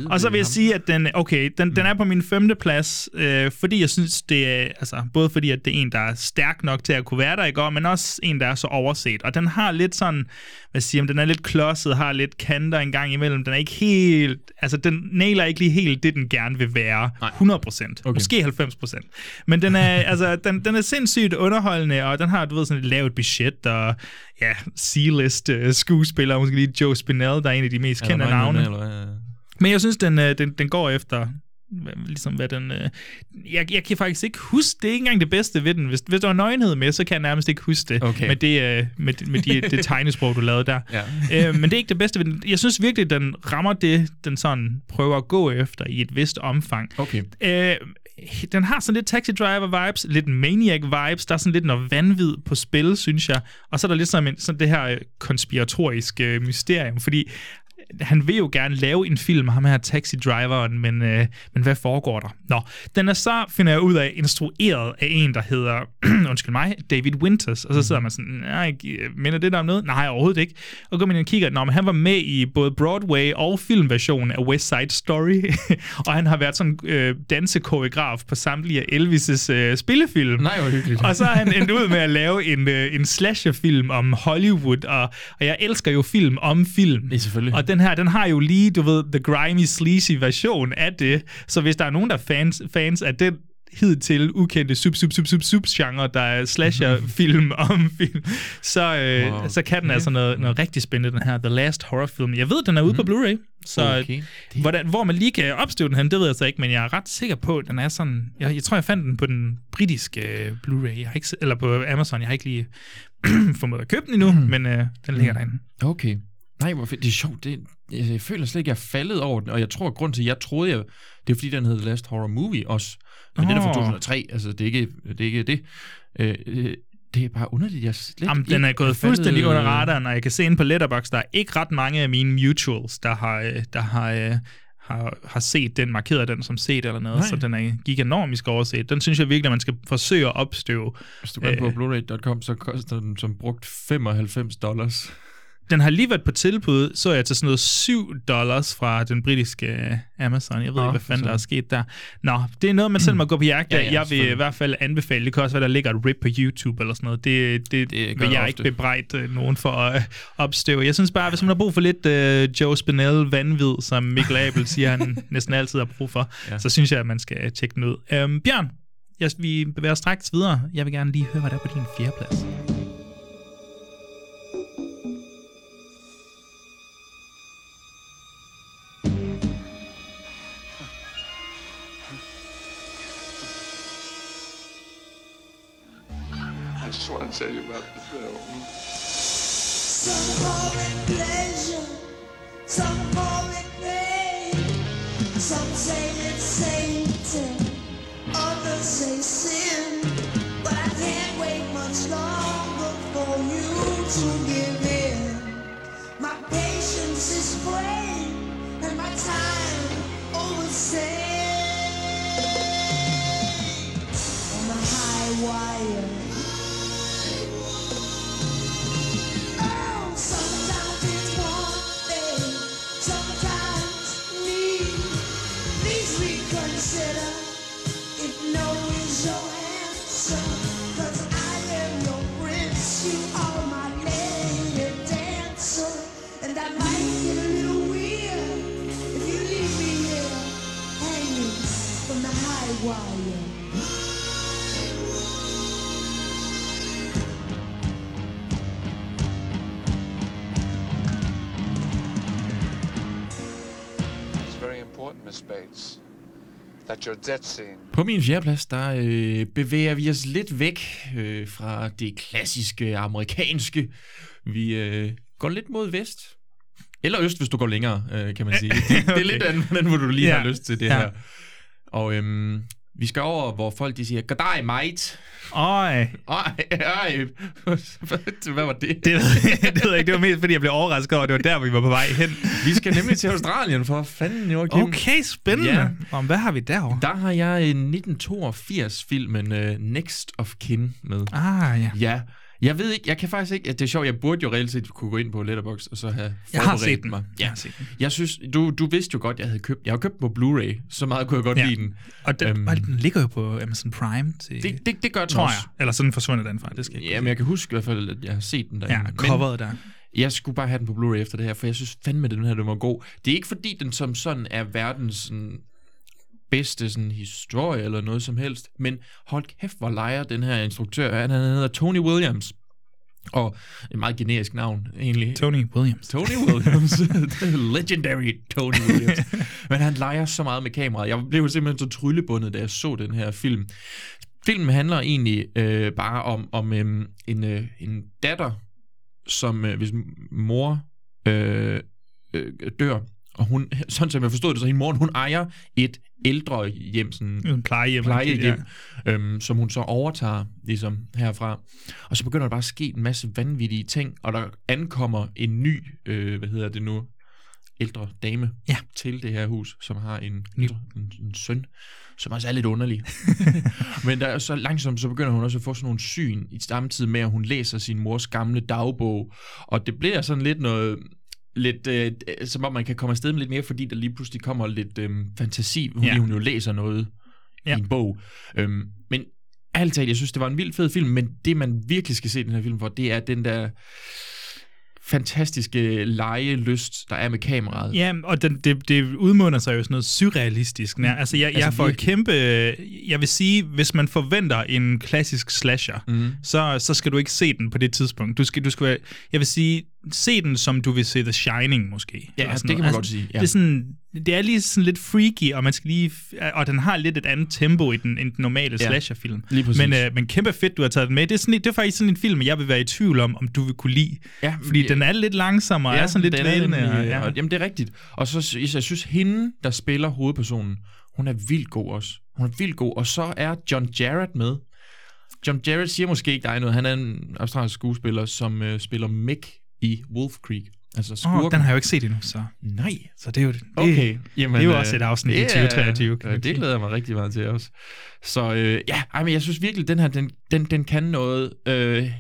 Og så vil jeg sige, at den, okay, den, mm. den er på min femte plads, øh, fordi jeg synes, det er, altså, både fordi, at det er en, der er stærk nok til at kunne være der i går, men også en, der er så overset. Og den har lidt sådan, hvad siger man, den er lidt klodset, har lidt kanter en gang imellem. Den er ikke helt, altså den nailer ikke lige helt det, den gerne vil være. Nej. 100 procent. Okay. Måske 90 procent. Men den er, altså, den, den er sindssygt underholdende, og den har, du ved, sådan et lavt budget, og ja, C-list uh, skuespiller, måske lige Joe Spinell, der er en af de mest kendte navne. Eller hvad? Men jeg synes, den, øh, den, den går efter ligesom hvad den... Øh, jeg, jeg kan faktisk ikke huske, det er ikke engang det bedste ved den. Hvis, hvis der var nøgenhed med, så kan jeg nærmest ikke huske det. Okay. Med det, øh, med, med de, det tegnesprog, du lavede der. Ja. øh, men det er ikke det bedste ved den. Jeg synes virkelig, den rammer det, den sådan prøver at gå efter i et vist omfang. Okay. Øh, den har sådan lidt Taxi Driver vibes, lidt Maniac vibes, der er sådan lidt noget vanvid på spil, synes jeg. Og så er der lidt sådan, en, sådan det her øh, konspiratoriske øh, mysterium, fordi han vil jo gerne lave en film, ham her Taxi Driveren, men, øh, men hvad foregår der? Nå, den er så, finder jeg ud af, instrueret af en, der hedder, undskyld mig, David Winters, og så sidder man sådan, nej, minder det der om noget? Nej, overhovedet ikke. Og går man ind og kigger, nå, men han var med i både Broadway og filmversionen af West Side Story, og han har været sådan øh, dansekoreograf på samtlige af Elvis' øh, spillefilm. Nej, hvor hyggeligt. Og så er han endt ud med at lave en, øh, en slasherfilm om Hollywood, og, og jeg elsker jo film om film. Det selvfølgelig. Og den her, den har jo lige, du ved, the grimy, sleazy version af det. Så hvis der er nogen, der er fans, fans af den hidtil ukendte sub sub sub sub sub genre der er slasher film om film så øh, Wow. så kan den altså noget, noget rigtig spændende den her The Last Horror Film. Jeg ved den er ude på Blu-ray. Så Okay. hvordan, hvor man lige kan opstøve den hen, det ved jeg så ikke, men jeg er ret sikker på, at den er sådan jeg, jeg tror jeg fandt den på den britiske øh, Blu-ray. Jeg har ikke eller på Amazon. Jeg har ikke lige formået at købe den endnu, men øh, den ligger derinde. Okay. Nej, hvor fedt. Det er sjovt. Det, jeg, føler slet ikke, jeg er faldet over den, og jeg tror, at grund til, at jeg troede, jeg, det er fordi, den hedder Last Horror Movie også. Men den er fra Åh. 2003, altså det er ikke det. Er ikke det. Øh, øh, det er bare underligt. Jeg slet Jamen, den er gået fuldstændig under radaren, og jeg kan se ind på Letterboxd, der er ikke ret mange af mine mutuals, der har, øh, der har, øh, har, har set den, markeret den som set eller noget, Nej. så den er giganomisk overset. Den synes jeg virkelig, at man skal forsøge at opstøve. Hvis du går på Øh. blu-ray.com, så koster den som brugt 95 dollars. Den har lige været på tilbud, så jeg til sådan noget 7 dollars fra den britiske øh, Amazon. Jeg ved Nå, ikke, hvad fanden der er sket der. Nå, det er noget, man selv må gå på jagt af. Ja, ja, jeg vil i hvert fald anbefale, det kan også være, der ligger et rip på YouTube eller sådan noget. Det, det, Det vil jeg ofte. ikke bebrejde øh, nogen for at øh, opstøve. Jeg synes bare, hvis man har brug for lidt øh, Joe Spinell vanvid, som Mikkel Abel siger, han næsten altid har brug for, Ja. så synes jeg, at man skal tjekke den ud. Øhm, Bjørn, jeg, vi bevæger os straks videre. Jeg vil gerne lige høre, hvad der er på din fjerdeplads. I tell you about the film. Some call it pleasure, some call it pain. Some say it's Satan, others say sin. But I can't wait much longer for you to give in. My patience is and my time overstayed. On the high wire. På min fjerdeplads, der øh, bevæger vi os lidt væk øh, fra det klassiske amerikanske. Vi øh, går lidt mod vest. Eller øst, hvis du går længere, øh, kan man sige. Det, det er lidt andet, hvordan hvor du lige Ja. har lyst til det Ja. her. Og øhm, vi skal over, hvor folk de siger, Goddag, mate. Øj, Ej, ej. Hvad var det? det, det ved jeg ikke. Det var mest, fordi jeg blev overrasket over, at det var der, vi var på vej hen. Vi skal nemlig til Australien, for fanden, Joachim. Okay, spændende. Ja. Om, hvad har vi derovre? Der har jeg en 1982-filmen uh, Next of Kin med. Ah, ja. Ja, jeg ved ikke, jeg kan faktisk ikke, at det er sjovt, jeg burde jo reelt set kunne gå ind på Letterboxd og så have Jeg har set den. mig. Jeg Ja. har set den. Jeg synes, du, du vidste jo godt, jeg havde købt, jeg har købt den på Blu-ray, så meget kunne jeg godt Ja. lide den. Og den, Øhm. den ligger jo på Amazon Prime til, Det, det, det gør den tror også. jeg. Eller sådan forsvundet den fra. Det skal jeg ikke Ja, men jeg kan huske i hvert fald, at jeg har set den der. Ja, coveret der. Jeg skulle bare have den på Blu-ray efter det her, for jeg synes fandme, at den her den var god. Det er ikke fordi, den som sådan er verdens sådan, bedste sådan, historie eller noget som helst, men hold kæft, hvor leger den her instruktør. Han hedder Tony Williams. Og et meget generisk navn, egentlig. Tony Williams. Tony Williams. Legendary Tony Williams. Men han leger så meget med kameraet. Jeg blev simpelthen så tryllebundet, da jeg så den her film. Filmen handler egentlig øh, bare om, om øhm, en, øh, en datter, som øh, hvis mor øh, øh, dør, og hun, sådan som jeg forstod det, så hende mor, hun ejer et ældre hjem, sådan En plejehjem. plejehjem, ja. øhm, som hun så overtager ligesom herfra. Og så begynder der bare at ske en masse vanvittige ting, og der ankommer en ny, øh, hvad hedder det nu, ældre dame Ja. til det her hus, som har en, Ny. en, en søn, som også er lidt underlig. Men der er så langsomt, så begynder hun også at få sådan nogle syn i samtidig med, at hun læser sin mors gamle dagbog. Og det bliver sådan lidt noget, lidt, øh, som om man kan komme afsted med lidt mere, fordi der lige pludselig kommer lidt øh, fantasi, fordi Ja. hun jo læser noget Ja. i en bog. Øhm, men ærligt talt, jeg synes, det var en vild fed film, men det, man virkelig skal se den her film for, det er den der fantastiske legelyst, der er med kameraet. Ja, og den, det, det udmunder sig jo sådan noget surrealistisk. Nær. Altså, jeg, altså, jeg får virkelig. kæmpe... Jeg vil sige, hvis man forventer en klassisk slasher, Mm. så, så skal du ikke se den på det tidspunkt. Du skal, du skal jeg vil sige, se den, som du vil se The Shining, måske. Ja, det kan man godt sige, ja. Det, er sådan, det er lige sådan lidt freaky, og man skal lige... Og den har lidt et andet tempo i den, end den normale Ja, slasherfilm. lige præcis. Men, øh, men kæmpe fedt, du har taget den med. Det er, sådan, det er faktisk sådan en film, jeg vil være i tvivl om, om du vil kunne lide. Ja, Fordi ja. den er lidt langsommere, og er sådan lidt og- ja. og, jamen, det er rigtigt. Og så jeg synes, hende, der spiller hovedpersonen, hun er vildt god også. Hun er vildt god. Og så er John Jarrett med. John Jarrett siger måske ikke dig noget. Han er en australsk skuespiller, som øh, spiller Mick i Wolf Creek. Altså skurken. oh, den har jeg jo ikke set endnu, så, Nej. så det er jo det. Okay. Jamen, det er jo øh, også et afsnit i det er- 2023, kan øh, Det glæder jeg mig rigtig meget til også. Så øh, ja, ej, men jeg synes virkelig, den her, den, den, den kan noget øh,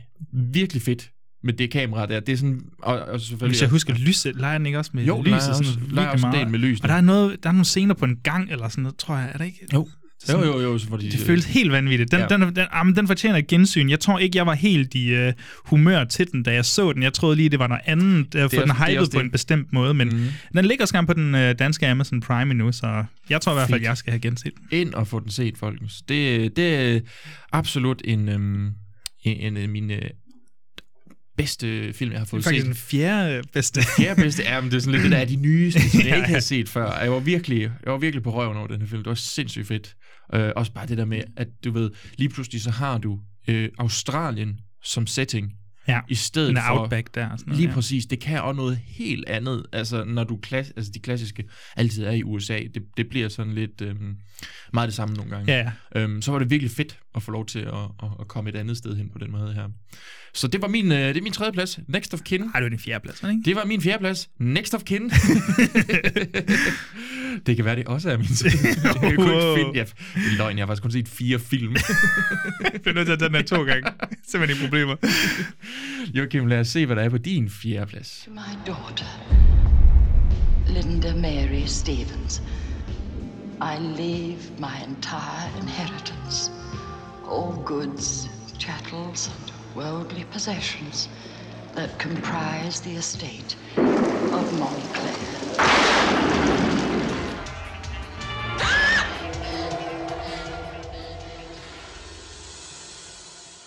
virkelig fedt med det kamera der. Det er sådan, og, og selvfølgelig... Hvis jeg husker, lyset, leger den ikke også med Jo, lyset? leger også- sådan leger også meget? med lysene. Og der er, noget, der er nogle scener på en gang eller sådan noget, tror jeg. Er det ikke? Jo. Sådan- Jo, jo, jo, så fordi, Det føles helt vanvittigt. Den, Ja. den, den, jamen, den fortjener et gensyn. Jeg tror ikke, jeg var helt i uh, humør til den, da jeg så den. Jeg troede lige, det var noget andet, uh, for også- den er hypede på det. en bestemt måde. Men mm. den ligger skam på den uh, danske Amazon Prime endnu, så jeg tror i hvert fald, jeg skal have genset den. ind og få den set, folkens. Det, det er absolut en, en, en af mine bedste film, jeg har er fået faktisk set. den fjerde øh, bedste. fjerde bedste er, men det er sådan lidt det der af de nyeste, som jeg Ja, ikke ja. har set før. Jeg var virkelig, jeg var virkelig på røven over den her film. Det var sindssygt fedt. Øh, også bare det der med, at du ved, lige pludselig så har du øh, Australien som setting, Ja, i stedet er for... Outback der. Sådan noget, Lige ja. præcis. Det kan også noget helt andet. Altså, når du klass, altså, de klassiske altid er i USA, det, det bliver sådan lidt øhm, meget det samme nogle gange. Ja, ja. Øhm, så var det virkelig fedt at få lov til at, at, at komme et andet sted hen på den måde her. Så det var min, øh, det er min tredje plads. Next of Kin. Ej, det var din fjerde plads, ikke? Det var min fjerde plads. Next of Kin. det kan være, det også er min Jeg kunne ikke finde... Ja, det er løgn, jeg har faktisk kun set fire film. Jeg er nødt til at tage den her to gange. Simpelthen ingen problemer. Joachim, lad os se, hvad der er på din fjerde plads. To my daughter, Linda Mary Stevens, I leave my entire inheritance, all goods, chattels, and worldly possessions that comprise the estate of Montclair.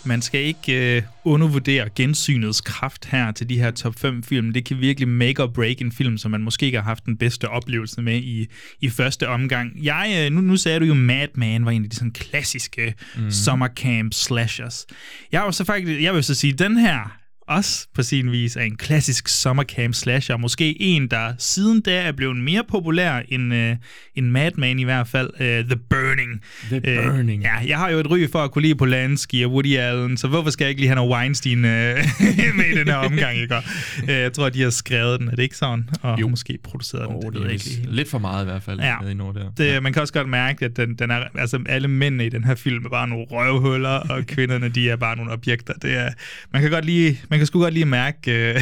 Man skal ikke øh, undervurdere gensynets kraft her til de her top 5 film. Det kan virkelig make or break en film, som man måske ikke har haft den bedste oplevelse med i, i første omgang. Jeg, øh, nu, nu sagde du jo, Mad Men var en af de sådan klassiske mm. summer camp slashers. Jeg vil så faktisk, jeg vil så sige, den her også på sin vis er en klassisk summer camp slasher. Måske en, der siden da er blevet mere populær end, øh, end Mad Men i hvert fald. Øh, The Burning. The Burning. Ja, jeg har jo et ry for at kunne lide Polanski og Woody Allen, så hvorfor skal jeg ikke lige have noget Weinstein øh, med i den her omgang, ikke? Øh, jeg tror, de har skrevet den, er det ikke sådan? Og jo. måske produceret den, Oh, det det ved jeg ikke lige. lidt for meget i hvert fald. Ja. i der. Det, man kan også godt mærke, at den, den er, altså alle mændene i den her film er bare nogle røvhuller, og kvinderne, de er bare nogle objekter. Det er, man kan godt lige, man kan sgu godt lige mærke øh,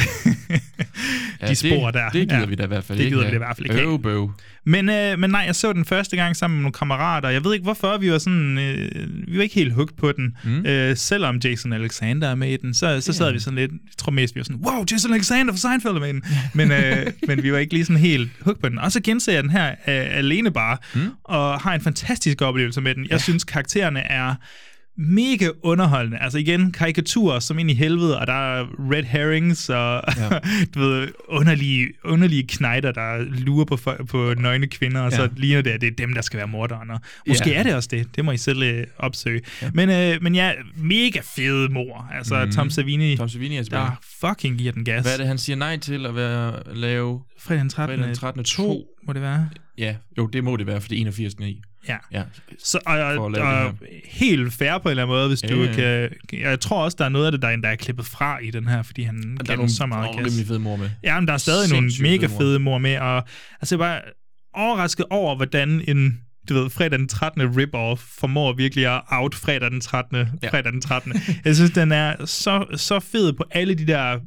Ja, de spor det, der. Det gider Ja. vi da i hvert fald Det ikke. gider vi da i hvert fald ikke. Øv, bøv. Men, øh, men nej, jeg så den første gang sammen med nogle kammerater. Jeg ved ikke, hvorfor vi var sådan... Øh, vi var ikke helt hooked på den. Mm. Øh, selvom Jason Alexander er med i den, så, så sad vi sådan lidt... Jeg tror mest, vi var sådan, wow, Jason Alexander fra Seinfeld er med i den. Men, øh, men vi var ikke lige sådan helt hooked på den. Og så genser jeg den her øh, alene bare, mm. og har en fantastisk oplevelse med den. Jeg ja. synes, karaktererne er mega underholdende. Altså igen, karikaturer som ind i helvede, og der er red herrings, og ja. du ved, underlige, underlige knejder, der lurer på, på nøgne kvinder, og ja. så ligner det, at det er dem, der skal være morderen. Og måske Ja. er det også det. Det må I selv øh, opsøge. Ja. Men, øh, men ja, mega fede mor. Altså mm. Tom Savini, Tom Savini er der fucking giver den gas. Hvad er det, han siger nej til at være, lave? Fredag den 13. Fredag den 13. 2, må det være. Ja, jo, det må det være, for det er 81. i. Ja. ja. Så, og, og, og helt fair på en eller anden måde, hvis Ja, du ja. kan... Jeg tror også, der er noget af det, der, der er klippet fra i den her, fordi han Og der er nogle, den så meget nogle gas. rimelig fede mor med. Ja, men der er stadig Sindssygt nogle mega fede mor. fede mor med, og altså jeg er bare overrasket over, hvordan en du ved, fredag den 13. rip-off formår virkelig at out fredag den 13. Ja. Ja. fredag den 13. Jeg synes, den er så, så fed på alle de der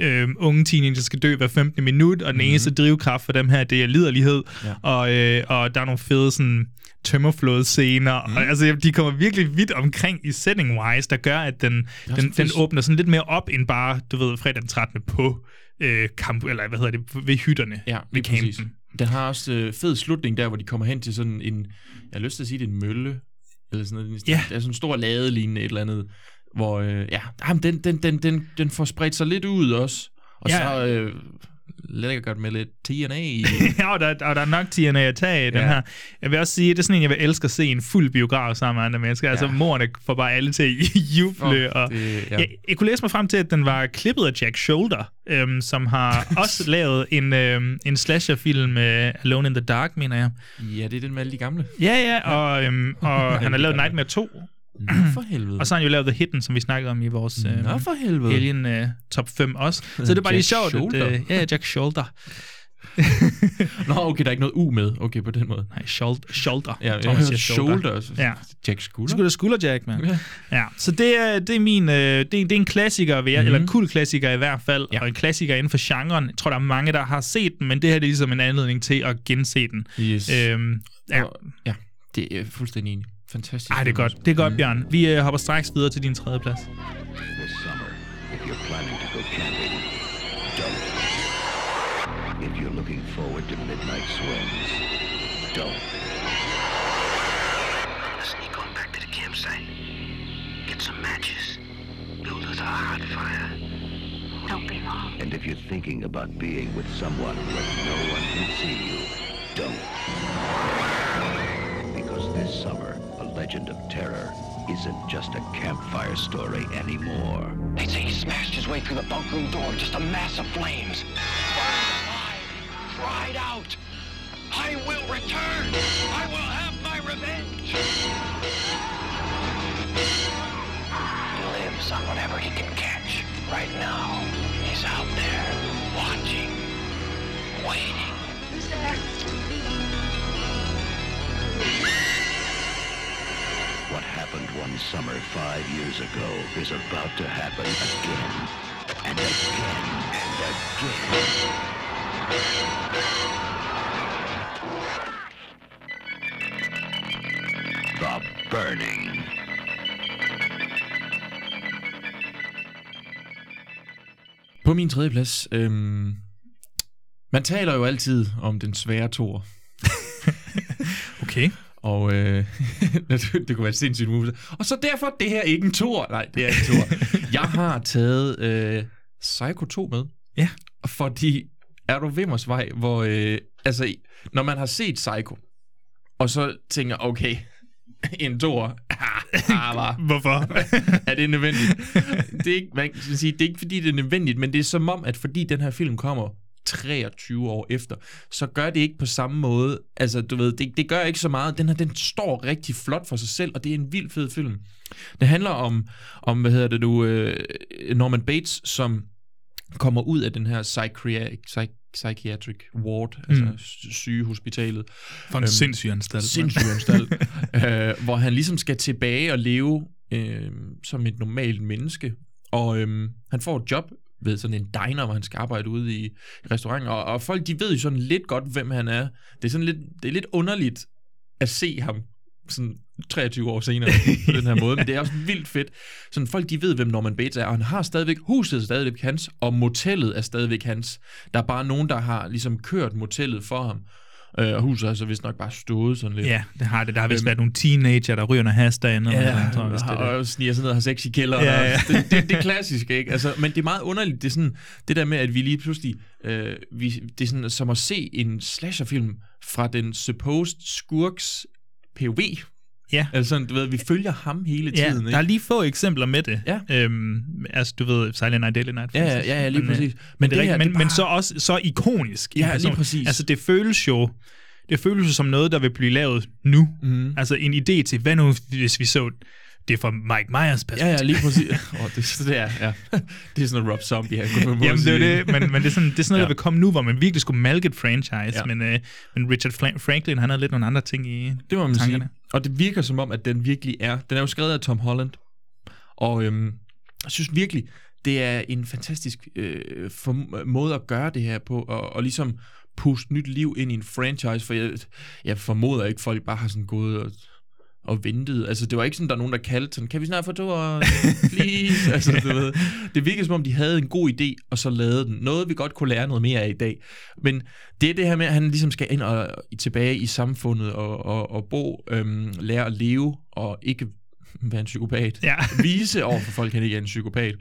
øh, unge teenager, der skal dø hver 15. minut, og den mm-hmm. eneste drivkraft for dem her, det er liderlighed, Ja. og, øh, og der er nogle fede sådan tømmerflåde scener, mm. og, altså de kommer virkelig vidt omkring i setting-wise, der gør, at den, den, den åbner sådan lidt mere op, end bare, du ved, fredag den 13. på øh, kamp, eller hvad hedder det, ved hytterne, Ja, ved lige præcis. campen. Den har også øh, fed slutning der, hvor de kommer hen til sådan en, jeg har lyst til at sige, det en mølle, eller sådan noget. Ja. Det er sådan en stor lade lignende et eller andet, hvor, øh, ja, jamen, den, den, den, den, den får spredt sig lidt ud også. Og Ja. så øh, lækkert med lidt TNA i. ja, og der, og der er nok TNA at tage i den Ja. her. Jeg vil også sige, det er sådan en, jeg vil elske at se en fuld biograf sammen med andre mennesker. Altså, Ja. morerne får bare alle til at juble. Fuck, og det- ja. jeg, jeg kunne læse mig frem til, at den var klippet af Jack Shoulder, øhm, som har også lavet en, øhm, en slasherfilm, øh, Alone in the Dark, mener jeg. ja, det er den med alle de gamle. Ja, ja, og, øhm, og han har lavet. Nightmare 2. Nå, for helvede. Og så har han jo lavet The Hidden, som vi snakkede om i vores øh, Nå, for helvede. Alien øh, top 5 også. Så det er bare lige Jack sjovt. At, Shoulder. øh, ja, Jack Shoulder. Nå, okay, der er ikke noget U med. Okay, på den måde. Nej, shoulder. shoulder. Ja, jeg Thomas hørte shoulder. så- Ja. Jack Skulder. skulle der skulderjack, mand. Ja. Ja, så det er, det er min, øh, det, er, det er en klassiker, Mhm. mm-hmm. eller en kul klassiker i hvert fald, Ja. og en klassiker inden for genren. Jeg tror, der er mange, der har set den, men det her det er ligesom en anledning til at gense den. Yes. Øhm, ja. Og- ja, det er fuldstændig enig. Fantastisk. Ej, det er godt. Det er godt, Mm. Bjørn. Vi øh, hopper straks videre til din tredje plads. This summer, if you're planning to go camping, don't. If you're looking forward to midnight swims, don't. Sneak on back to the campsite. Get some matches. Build us a hot fire. Don't be long. And if you're thinking about being with someone where no one can see you, don't. Because this summer, legend of terror isn't just a campfire story anymore. They say he smashed his way through the bunk room door, just a mass of flames. Burned alive, cried out, I will return! I will have my revenge! He lives on whatever he can catch. Right now, he's out there, watching, waiting. What happened one summer five years ago is about to happen again and again and again. The Burning. På min tredje plads, øhm, man taler jo altid om den svære tor. Okay. Og øh, det, kunne være sindssygt movie. Og så derfor, det her er ikke en tor. Nej, det er ikke en tor. Jeg har taget øh, Psycho 2 med. Ja. Fordi, er du ved vej, hvor... Øh, altså, når man har set Psycho, og så tænker, okay, en tor. Ah, ah. Hvorfor? er det nødvendigt? Det er, ikke, man kan sige, det er ikke, fordi det er nødvendigt, men det er som om, at fordi den her film kommer 23 år efter, så gør det ikke på samme måde. Altså, du ved, det, det gør ikke så meget. Den her, den står rigtig flot for sig selv, og det er en vild fed film. Det handler om, om hvad hedder det nu, øh, Norman Bates, som kommer ud af den her psychiatric, psych, psychiatric ward, mm. altså sy- sygehospitalet. For en sindssyg anstalt. Sindssyg anstalt. øh, hvor han ligesom skal tilbage og leve øh, som et normalt menneske. Og øh, han får et job ved sådan en diner, hvor han skal arbejde ude i, i restauranten. Og, og folk, de ved jo sådan lidt godt, hvem han er. Det er sådan lidt, det er lidt underligt at se ham sådan 23 år senere på den her måde, men det er også vildt fedt. Sådan folk, de ved, hvem Norman Bates er, og han har stadigvæk, huset er stadigvæk hans, og motellet er stadigvæk hans. Der er bare nogen, der har ligesom kørt motellet for ham, øh, og huset har så vist nok bare stået sådan lidt. Ja, det har det. Der har vist Øhm, været nogle teenager, der ryger noget has derinde. Ja, og, jeg tror, det det. og sniger sådan noget og har sex i kælderen. Ja, ja. ja. Det, det, det er klassisk, ikke? Altså, men det er meget underligt, det er sådan, det der med, at vi lige pludselig, øh, vi, det er sådan som at se en slasherfilm fra den supposed skurks POV. Ja. Altså sådan, du ved, vi følger ham hele Ja, tiden, der er ikke? lige få eksempler med det. Ja. Øhm, altså, du ved, Silent Night, Deadly Night. Ja, ja, ja, ja, lige Men, øh, præcis. Men, Men det det her, men, det er men bare- så også så ikonisk. Ja, lige person. præcis. Altså, det føles jo det føles jo som noget, der vil blive lavet nu. Mhm. Altså, en idé til, hvad nu, hvis vi så det fra Mike Myers perspektiv? Ja, ja, lige præcis. oh, det, det, er, ja. det er sådan noget Rob Zombie, han kunne Jamen, det er det, men, men det er sådan, det er sådan noget, Ja. der vil komme nu, hvor man virkelig skulle malke et franchise, Ja. men, øh, men Richard Fla- Franklin, han havde lidt nogle andre ting i Det må man tankerne. sige. Og det virker som om, at den virkelig er... Den er jo skrevet af Tom Holland. Og øhm, jeg synes virkelig, det er en fantastisk øh, for, måde at gøre det her på, og, og ligesom puste nyt liv ind i en franchise, for jeg, jeg formoder ikke, folk bare har sådan gået og, og ventet. Altså, det var ikke sådan, der er nogen, der kaldte sådan, kan vi snart få to please? altså, du ved, det virkede som om, de havde en god idé, og så lavede den. Noget, vi godt kunne lære noget mere af i dag. Men det er det her med, at han ligesom skal ind og tilbage i samfundet og, og, og bo, øhm, lære at leve, og ikke være en psykopat. Ja. Vise over for folk, at han ikke er en psykopat.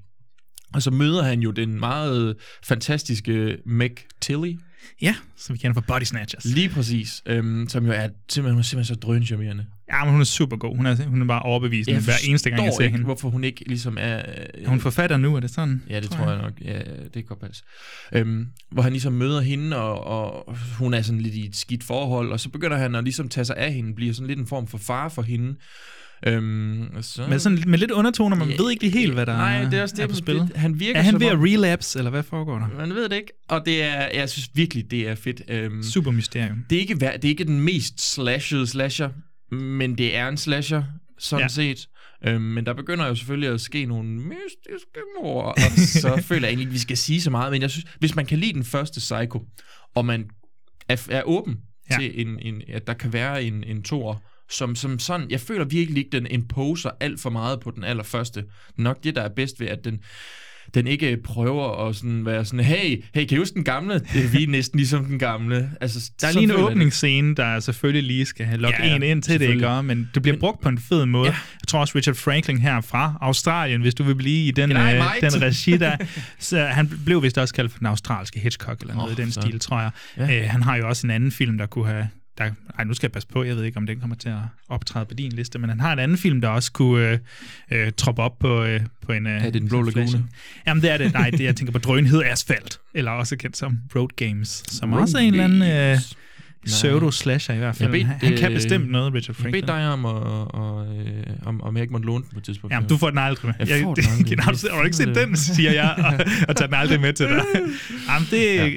Og så møder han jo den meget fantastiske Meg Tilly. Ja, som vi kender fra Body Snatchers. Lige præcis. Øhm, som jo er simpelthen, simpelthen så drøncharmerende. Ja, men hun er super god. Hun er, hun er bare overbevisende hver eneste gang, jeg ser ikke, hende. hvorfor hun ikke ligesom er... Er hun forfatter nu, er det sådan? Ja, det tror jeg nok. Ja, det kan godt passe. Øhm, hvor han ligesom møder hende, og, og hun er sådan lidt i et skidt forhold, og så begynder han at ligesom tage sig af hende, bliver sådan lidt en form for far for hende. Øhm, så, Med, sådan, med lidt undertoner, man ved ikke lige helt, hvad der Nej, det er også er det, på spil. det- han virker er han ved at relapse, eller hvad foregår der? Man ved det ikke. Og det er, jeg synes virkelig, det er fedt. Øhm, Super mysterium. det, er ikke, det er ikke den mest slashede slasher, men det er en slasher, sådan Ja. set. Øhm, men der begynder jo selvfølgelig at ske nogle mystiske mor, og så føler jeg egentlig ikke, vi skal sige så meget. Men jeg synes, hvis man kan lide den første Psycho, og man er, er åben ja. til, en, en, at der kan være en, en toer, som, som sådan, jeg føler virkelig ikke, den imposer alt for meget på den allerførste. Nok det, der er bedst ved, at den, den ikke prøver at sådan være sådan, hey, hey, kan I huske den gamle? Det vi er næsten ligesom den gamle. Altså, Der er lige en åbningsscene, der selvfølgelig lige skal have lukket Ja, en ind til det, ikke? Men det bliver brugt på en fed måde. Ja. Jeg tror også, Richard Franklin her fra Australien, hvis du vil blive i den, øh, den regi der, så han blev vist også kaldt for den australske Hitchcock, eller noget Åh, i den så. stil, tror jeg. Ja. Øh, han har jo også en anden film, der kunne have... Der, ej, nu skal jeg passe på, jeg ved ikke, om den kommer til at optræde på din liste, men han har en anden film, der også kunne øh, øh, troppe op på, øh, på en... Øh, Er det Den Blå. Lagune? Jamen, det er det. Nej, det, jeg tænker på Drønhed Asfalt, eller også kendt som Road Games, som Road også er en eller anden... Øh, pseudo-slasher i hvert fald. Jeg bed, han, han kan øh, bestemt noget, Richard Jeg Franklin. bed dig om, at, og, øh, om, om jeg ikke måtte låne den på et tidspunkt. Jamen, du får den aldrig med. Jeg får den aldrig. Har du, ikke set den, siger jeg, og, og tager den aldrig med til dig. Jamen, det ja.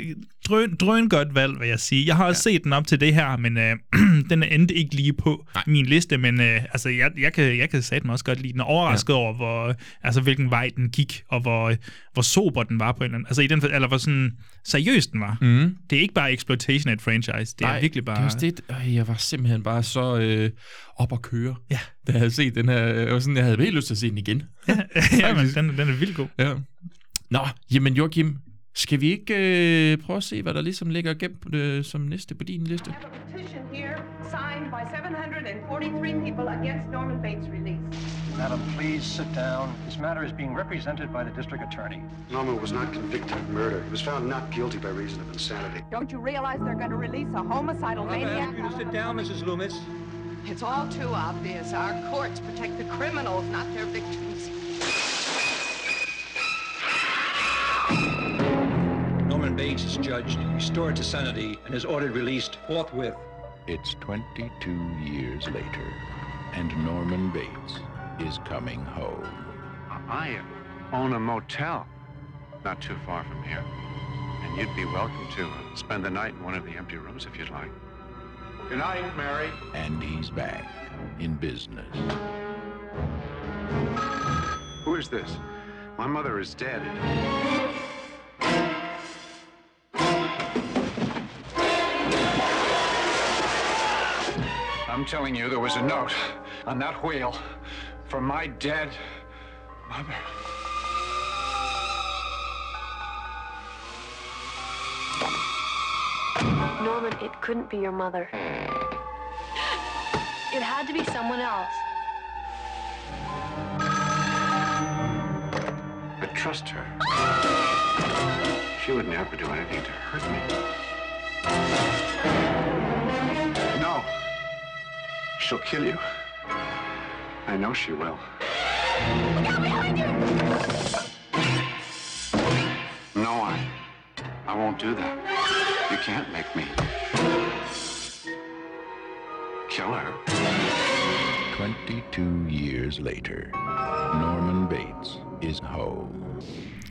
Drøn, drøn godt valg, vil jeg sige. Jeg har også ja. set den op til det her, men øh, den endte ikke lige på Nej. min liste, men øh, altså, jeg, jeg, kan, jeg kan satme også godt lide den. Og Overrasket ja. over, hvor, altså, hvilken vej den gik, og hvor, hvor sober den var på en eller anden... Altså, i den, eller hvor sådan seriøs den var. Mm. Det er ikke bare exploitation af et franchise. Det er virkelig bare... Det det, øh, jeg var simpelthen bare så øh, op at køre, Ja. da jeg havde set den her. Jeg, var sådan, jeg havde helt lyst til at se den igen. ja, men den, den er vildt god. Ja. Nå, jamen Joachim, skal vi ikke øh, prøve at se, hvad der ligesom ligger gemt øh, som næste på din liste? petition here signed by 743 people against Norman Bates' release. Madam, please sit down. This matter is being represented by the district attorney. Norman was not convicted of murder. He was found not guilty by reason of insanity. Don't you realize they're going to release a homicidal maniac? I'm ask you to sit down, Mrs. Loomis. It's all too obvious. Our courts protect the criminals, not their victims. Bates is judged, restored to sanity, and is ordered released forthwith. It's 22 years later, and Norman Bates is coming home. I own a motel not too far from here. And you'd be welcome to uh, spend the night in one of the empty rooms if you'd like. Good night, Mary. And he's back in business. Who is this? My mother is dead. I'm telling you, there was a note on that wheel from my dead mother. Norman, it couldn't be your mother. It had to be someone else. But trust her. She would never do anything to hurt me. She'll kill you. I know she will. No, I. I won't do that. You can't make me. Kill her. 22 years later, Norman Bates is home.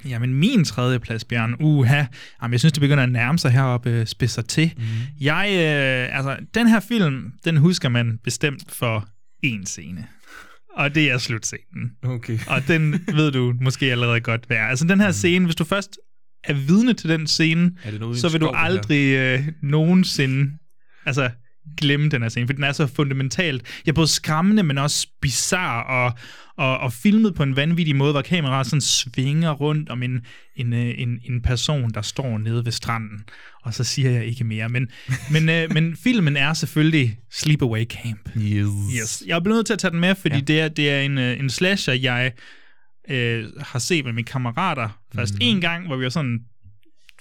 Jamen, min tredje plads, Bjørn, uha. Jamen, jeg synes, det begynder at nærme sig heroppe, øh, spidser til. Mm. Jeg, øh, altså, den her film, den husker man bestemt for en scene. Og det er slutscenen. Okay. Og den ved du måske allerede godt, hvad er. Altså, den her scene, hvis du først er vidne til den scene, så vil du aldrig øh, nogensinde altså, glemme den her scene, for den er så fundamentalt. Ja, både skræmmende, men også bizarre og, og, og filmet på en vanvittig måde, hvor kameraet sådan svinger rundt om en, en, øh, en, en person, der står nede ved stranden. Og så siger jeg ikke mere. Men, men, øh, men filmen er selvfølgelig Sleepaway Camp. Yes. Yes. Jeg er blevet nødt til at tage den med, fordi ja. det, er, det er en, øh, en slasher, jeg øh, har set med mine kammerater først mm. en gang, hvor vi var sådan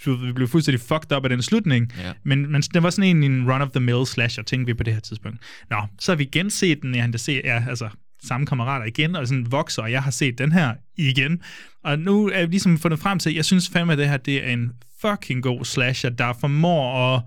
du blev fuldstændig fucked up af den slutning. Ja. Men, men det var sådan en, en run-of-the-mill slasher, tænkte vi på det her tidspunkt. Nå, så har vi genset den, jeg har set, ja, altså samme kammerater igen, og sådan vokser, og jeg har set den her igen. Og nu er vi ligesom fundet frem til, jeg synes fandme, at det her det er en fucking god slasher, der formår at,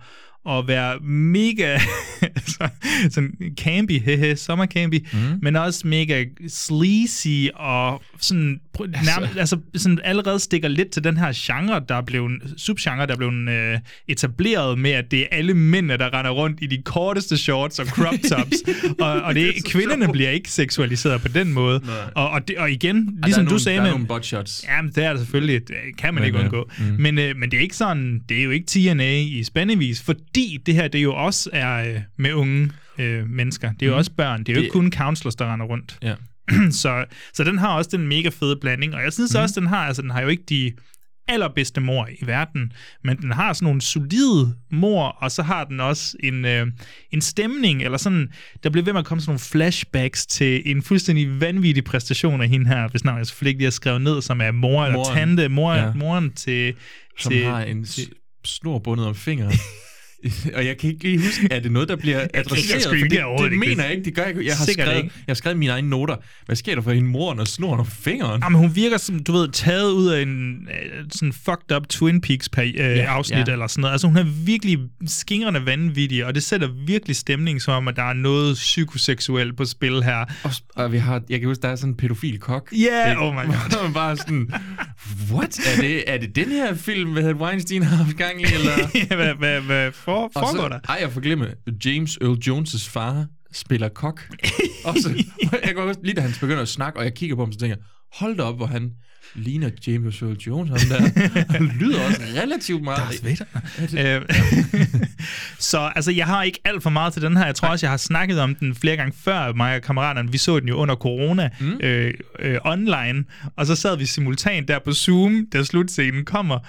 at være mega så- sådan campy, hehe, sommercampy, mm. men også mega sleazy og sådan, nærmest, altså, sådan allerede stikker lidt til den her genre, der er blevet, subgenre, der er blevet øh, etableret med, at det er alle mændene, der render rundt i de korteste shorts og crop tops, og, og det, Det er kvinderne sjovt. bliver ikke seksualiseret på den måde. Nej. Og, og, det, og igen, der ligesom du nogle- sagde der er med... nogle buttshots. Jamen, det er der selvfølgelig. Det kan man Men, ikke undgå. mm. Men, øh, men det er ikke sådan... Det er jo ikke TNA i spændevis, fordi det her, det jo også er øh, med unge øh, mennesker. Det er jo Mm. også børn. Det er jo Det- ikke kun counselors, der render rundt. Ja. så, så den har også den mega fede blanding. Og jeg synes Mm. også, den har, altså, den har jo ikke de allerbedste mor i verden, men den har sådan nogle solide mor, og så har den også en, øh, en stemning, eller sådan, der bliver ved med at komme sådan nogle flashbacks til en fuldstændig vanvittig præstation af hende her, hvis navn jeg selvfølgelig ikke lige har skrevet ned, som er mor eller Moren. tante, mor, Ja. moren til... Som til, har en s- snor bundet om fingeren. og jeg kan ikke lige huske, er det noget, der bliver jeg adresseret? sgu ikke, For det det mener jeg ikke, det gør jeg ikke. Jeg har, Sikkert skrevet, ikke. jeg har skrevet mine egne noter. Hvad sker der for hende mor, når snoren om fingeren? Jamen, hun virker som, du ved, taget ud af en øh, sådan fucked up Twin Peaks øh, ja, afsnit ja. eller sådan noget. Altså, hun er virkelig skingrende vanvittig, og det sætter virkelig stemning som om, at der er noget psykoseksuelt på spil her. Og, og vi har, jeg kan huske, der er sådan en pædofil kok. Ja, Ikke? oh my god. Man bare sådan, what? Er det, er det den her film, hvad hedder Weinstein har haft gang i? Eller? Ja, hvad, hvad, hvad for, Og foregår så, der? Ej, jeg får glemme, James Earl Jones' far spiller kok. og så, jeg kan også lige da han begynder at snakke, og jeg kigger på ham, så tænker jeg, hold da op, hvor han ligner James Earl Jones, ham der. Han lyder også relativt meget. Darth Vader. Øh, så altså, jeg har ikke alt for meget til den her. Jeg tror også, jeg har snakket om den flere gange før, mig og kammeraterne. Vi så den jo under corona mm. øh, øh, online, og så sad vi simultant der på Zoom, da slutscenen kommer.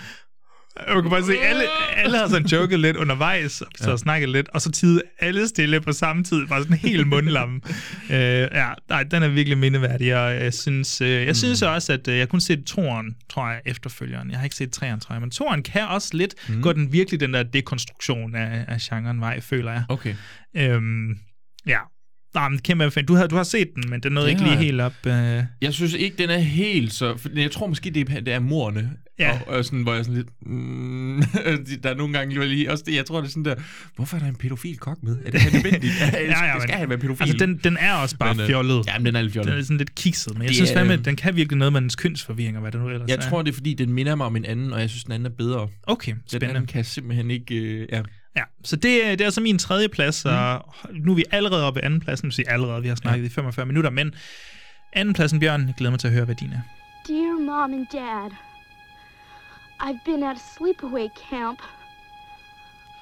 Og Man kan bare se, alle, alle har sådan joket lidt undervejs, og så Ja. snakket lidt, og så tid alle stille på samme tid, bare sådan helt mundlamme. øh, ja, nej, den er virkelig mindeværdig, og jeg synes, øh, jeg synes også, at øh, jeg kun set toeren, tror jeg, efterfølgeren. Jeg har ikke set treeren, tror jeg, men toeren kan også lidt, Mm. mm. går den virkelig den der dekonstruktion af, af genren vej, føler jeg. Okay. Øhm, ja, Nej, men kæmpe fan. Du har, du har set den, men den nåede Det ikke lige jeg. helt op. Øh... Jeg synes ikke, den er helt så... For jeg tror måske, det er, det er morerne. Ja. Og, og sådan, hvor jeg sådan lidt... Mm, der er nogle gange lige... Også det, jeg tror, det er sådan der... Hvorfor er der en pædofil kok med? Er det er det nødvendigt? ja, ja, ja, skal men- han være pædofil? Altså, den, den er også bare Men, øh, fjollet. Jamen, den er lidt fjollet. Den er sådan lidt kikset, men jeg Det synes fandme, øh, den kan virkelig noget med dens kønsforvirring, og hvad det nu ellers Jeg er. tror, det er fordi, den minder mig om en anden, og jeg synes, den anden er bedre. Okay, Den spændende. anden kan simpelthen ikke... Øh, ja. Ja, så det, er- det er altså min tredje plads, og nu er vi allerede oppe i anden pladsen. Nu siger allerede, vi har snakket i 45 minutter, men anden pladsen, Bjørn, jeg glæder mig til at høre, hvad din er. Dear Mom and Dad, I've been at a sleepaway camp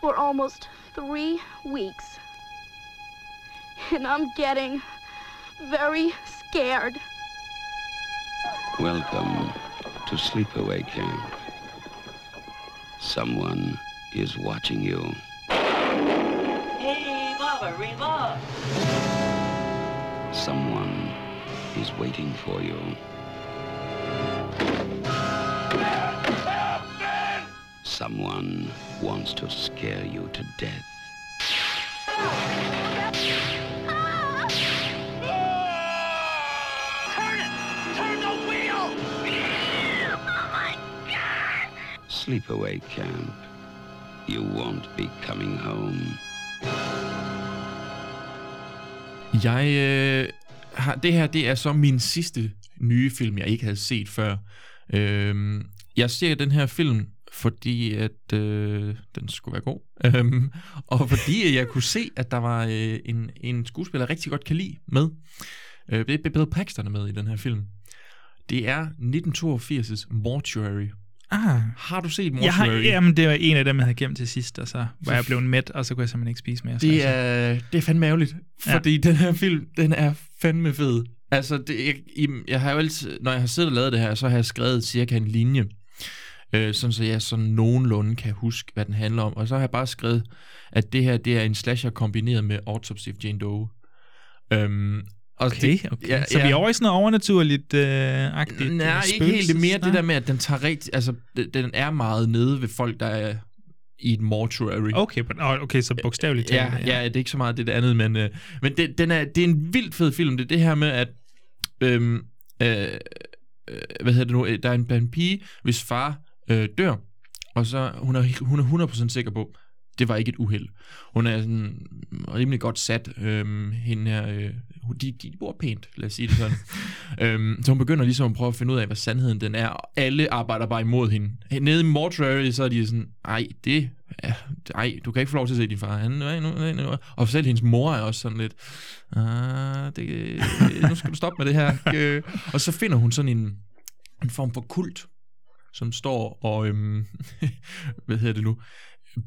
for almost three weeks. And I'm getting very scared. Welcome to Sleepaway Camp. Someone is watching you. Someone is waiting for you. Someone wants to scare you to death. Turn it! Turn the wheel! Oh my God! Sleepaway Camp. You won't be coming home. Jeg øh, har, det her, det er så min sidste nye film, jeg ikke havde set før. Øhm, jeg ser den her film, fordi at øh, den skulle være god. Øhm, og fordi jeg kunne se, at der var øh, en, en skuespiller, jeg rigtig godt kan lide med. Øh, det er Bill Paxton er med i den her film. Det er 1982's Mortuary. Ah. Har du set Mortuary? Jeg har, jamen, det var en af dem, jeg havde gemt til sidst, og så var jeg blevet mæt, og så kunne jeg simpelthen ikke spise mere. Det jeg er, det er fandme ærgerligt, Ja. fordi den her film, den er fandme fed. Altså, det, jeg, jeg har jo altid, når jeg har siddet og lavet det her, så har jeg skrevet cirka en linje, øh, sådan så jeg sådan nogenlunde kan huske, hvad den handler om. Og så har jeg bare skrevet, at det her, det er en slasher kombineret med Autopsy of Jane Doe. Øhm, og Okay, okay. Ja, så vi er over i sådan noget overnaturligt øh, agtigt. Nej, ikke helt. Det er mere det der med, at den tager rigtig... Altså, den- er meget nede ved folk, der er i et mortuary. Okay, but, okay så bogstaveligt Ja, talt. ja, det er ikke så meget det, det andet, men, øh, men det, den er, det er en vildt fed film. Det er det her med, at øhm, øh, øh, hvad hedder det nu, øh, der er en, en pige, hvis far øh, dør, og så hun er, hun er 100% sikker på, det var ikke et uheld. Hun er sådan rimelig godt sat. Øhm, hende her, øh, de, de bor pænt, lad os sige det sådan. øhm, så hun begynder ligesom at prøve at finde ud af, hvad sandheden den er. Og alle arbejder bare imod hende. Nede i Mortuary, så er de sådan, ej, det Ja, ej, du kan ikke få lov til at se din far. Han, nej, nu, nej, nu. Og selv hendes mor er også sådan lidt, ah, det, nu skal du stoppe med det her. Øh, Og så finder hun sådan en, en form for kult, som står og, øhm, hvad hedder det nu,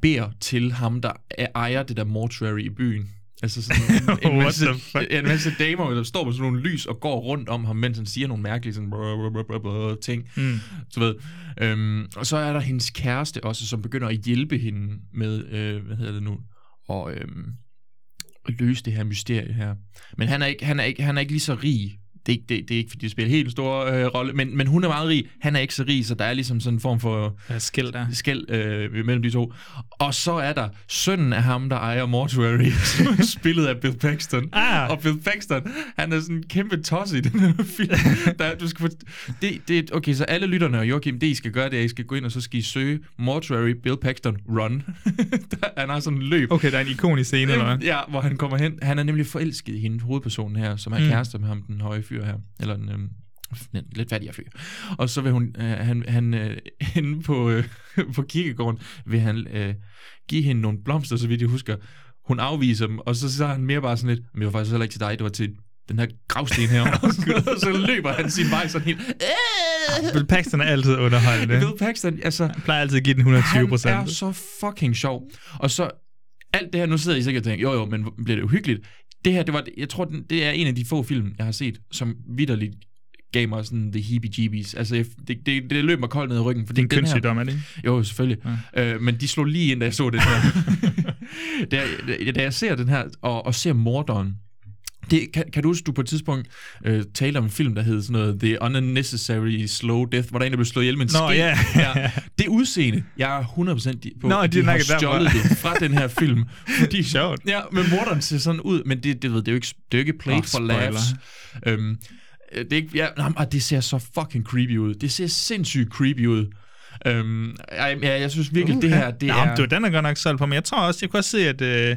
beder til ham, der er- ejer det der mortuary i byen. Altså sådan en, en, masse, en masse damer, der står med sådan nogle lys og går rundt om ham, mens han siger nogle mærkelige sådan, brr, brr, brr, brr, ting. Mm. Så ved. Øhm, og så er der hendes kæreste også, som begynder at hjælpe hende med, øh, hvad hedder det nu, og øhm, løse det her mysterie her. Men han er ikke, han er ikke, han er ikke lige så rig. Det er ikke, det, det er ikke fordi det spiller helt stor øh, rolle, men, men hun er meget rig. Han er ikke så rig, så der er ligesom sådan en form for Ja, skæld der. skæld øh, mellem de to. Og så er der sønnen af ham, der ejer Mortuary, spillet af Bill Paxton. Ah. Og Bill Paxton, han er sådan en kæmpe tosse i den her film. Der, du skal få, det, det, okay, så alle lytterne og Joachim, det I skal gøre, det er, at I skal gå ind, og så skal I søge Mortuary Bill Paxton Run. der, han har sådan en løb. Okay, der er en ikonisk scene, eller hvad? Ja, hvor han kommer hen. Han er nemlig forelsket i hende, hovedpersonen her, som er mm. kæreste med ham, den høje fyr her. Eller en øhm, en lidt fattigere fyr. Og så vil hun, øh, han, han øh, inde på, øh, på kirkegården, vil han øh, give hende nogle blomster, så vidt jeg husker. Hun afviser dem, og så, så er han mere bare sådan lidt, men det var faktisk heller ikke til dig, det var til den her gravsten her. og så løber han sin vej sådan helt, Bill Paxton er altid underholdende. Bill Paxton, altså... Han plejer altid at give den 120 Han procent. er så fucking sjov. Og så alt det her, nu sidder I sikkert og tænker, jo jo, men bliver det uhyggeligt? Det her, det var, jeg tror, det er en af de få film, jeg har set, som vidderligt gav mig sådan the heebie-jeebies. Altså, jeg, det, det, det løb mig koldt ned i ryggen. Fordi Det er en kønssygdom, er det ikke? Jo, selvfølgelig. Ja. Øh, men de slog lige ind, da jeg så den her. da, da, da jeg ser den her, og, og ser morderen, det, kan, kan du huske, du på et tidspunkt øh, talte om en film, der hed sådan noget The Unnecessary Slow Death, hvor der er en, der blev slået ihjel med en Nå, ske. ja. ja. Det udseende, jeg er 100% på, Nå, det er de har nok derfor. stjålet det fra den her film. Fordi, Sjovt. Ja, men morderen ser sådan ud, men det, det, ved, det, er, jo ikke, det er jo ikke played oh, for spoiler. laughs. Øhm, øh, det, er ikke, ja, nej, det ser så fucking creepy ud. Det ser sindssygt creepy ud. Øhm, jeg, jeg, jeg synes virkelig, det her, det Nå, er... Du, den er godt nok solgt på, men jeg tror også, jeg kunne også se, at, øh,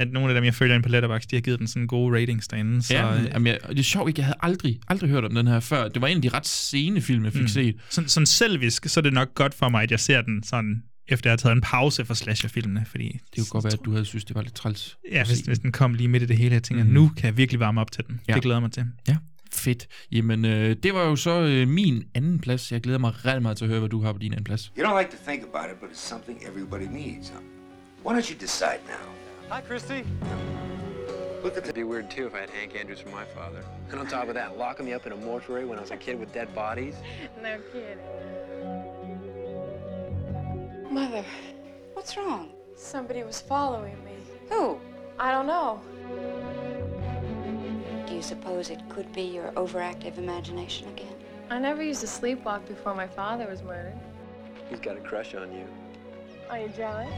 at nogle af dem, jeg følger ind på Letterboxd, de har givet den sådan gode ratings derinde. Så, Ja, øh, men, jamen, jeg, det er sjovt, ikke? Jeg havde aldrig, aldrig hørt om den her før. Det var en af de ret sene film, jeg fik mm. set. sådan, sådan selvisk, så er det nok godt for mig, at jeg ser den sådan, efter jeg har taget en pause fra slasherfilmene, fordi... Det kunne godt være, at du havde synes, det var lidt træls. Ja, hvis, hvis den kom lige midt i det hele, jeg tænker, mm. nu kan jeg virkelig varme op til den. Ja. Det glæder mig til. Ja, fedt. Jamen, øh, det var jo så øh, min anden plads. Jeg glæder mig ret meget til at høre, hvad du har på din anden plads. You don't like to think about it, but it's something everybody needs. Huh? Why don't you decide now? Hi, Christy. Look It'd be weird too if I had Hank Andrews for my father. And on top of that, locking me up in a mortuary when I was a kid with dead bodies. No kidding. Mother, what's wrong? Somebody was following me. Who? I don't know. Do you suppose it could be your overactive imagination again? I never used to sleepwalk before my father was murdered. He's got a crush on you. Are you jealous?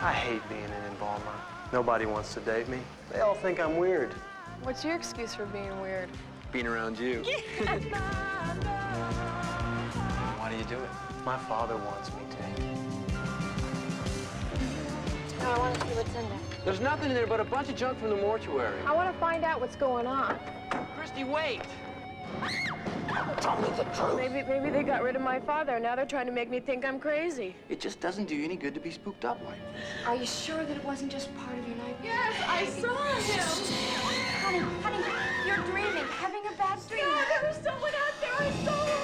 I hate being an embalmer. Nobody wants to date me. They all think I'm weird. What's your excuse for being weird? Being around you. Why do you do it? My father wants me to. No, I want to see what's in there. There's nothing in there but a bunch of junk from the mortuary. I want to find out what's going on. Christy, wait! Tell me the truth. Maybe, maybe they got rid of my father, and now they're trying to make me think I'm crazy. It just doesn't do you any good to be spooked up like this. Are you sure that it wasn't just part of your nightmare? Yes, I saw him. Honey, honey, you're dreaming, having a bad dream. No, there was someone out there. I saw him.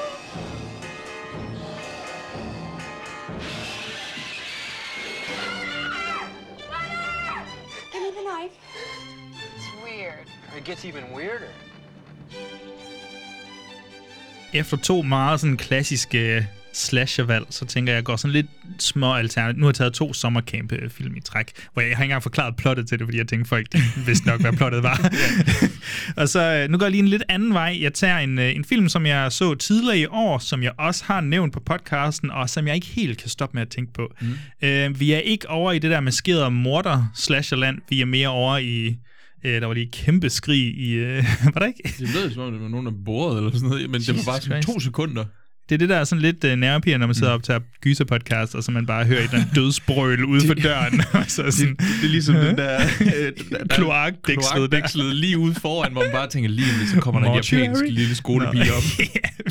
Give me the knife. It's weird. It gets even weirder. Efter to meget sådan klassiske slashervalg, så tænker jeg, jeg går sådan lidt små alternativ. Nu har jeg taget to sommercamp-film i træk, hvor jeg har ikke engang forklaret plottet til det, fordi jeg tænkte, folk vidste nok, hvad plottet var. og så øh, nu går jeg lige en lidt anden vej. Jeg tager en, øh, en film, som jeg så tidligere i år, som jeg også har nævnt på podcasten, og som jeg ikke helt kan stoppe med at tænke på. Mm. Øh, vi er ikke over i det der maskerede morder slasherland. Vi er mere over i... Øh, der var lige et kæmpe skrig i... Øh, var der ikke? Det lød som om, det var nogen, der borede eller sådan noget, men det var Jesus bare sådan Christ. to sekunder. Det er det, der er sådan lidt uh, nervepirrende, når man sidder og optager gyserpodcast, og så man bare hører et eller andet dødsbrøl ude for døren. og så sådan, Det, det er ligesom den der... øh, der- lige ude foran, hvor man bare tænker, lige om så kommer der en japansk lille skolepige op. ja,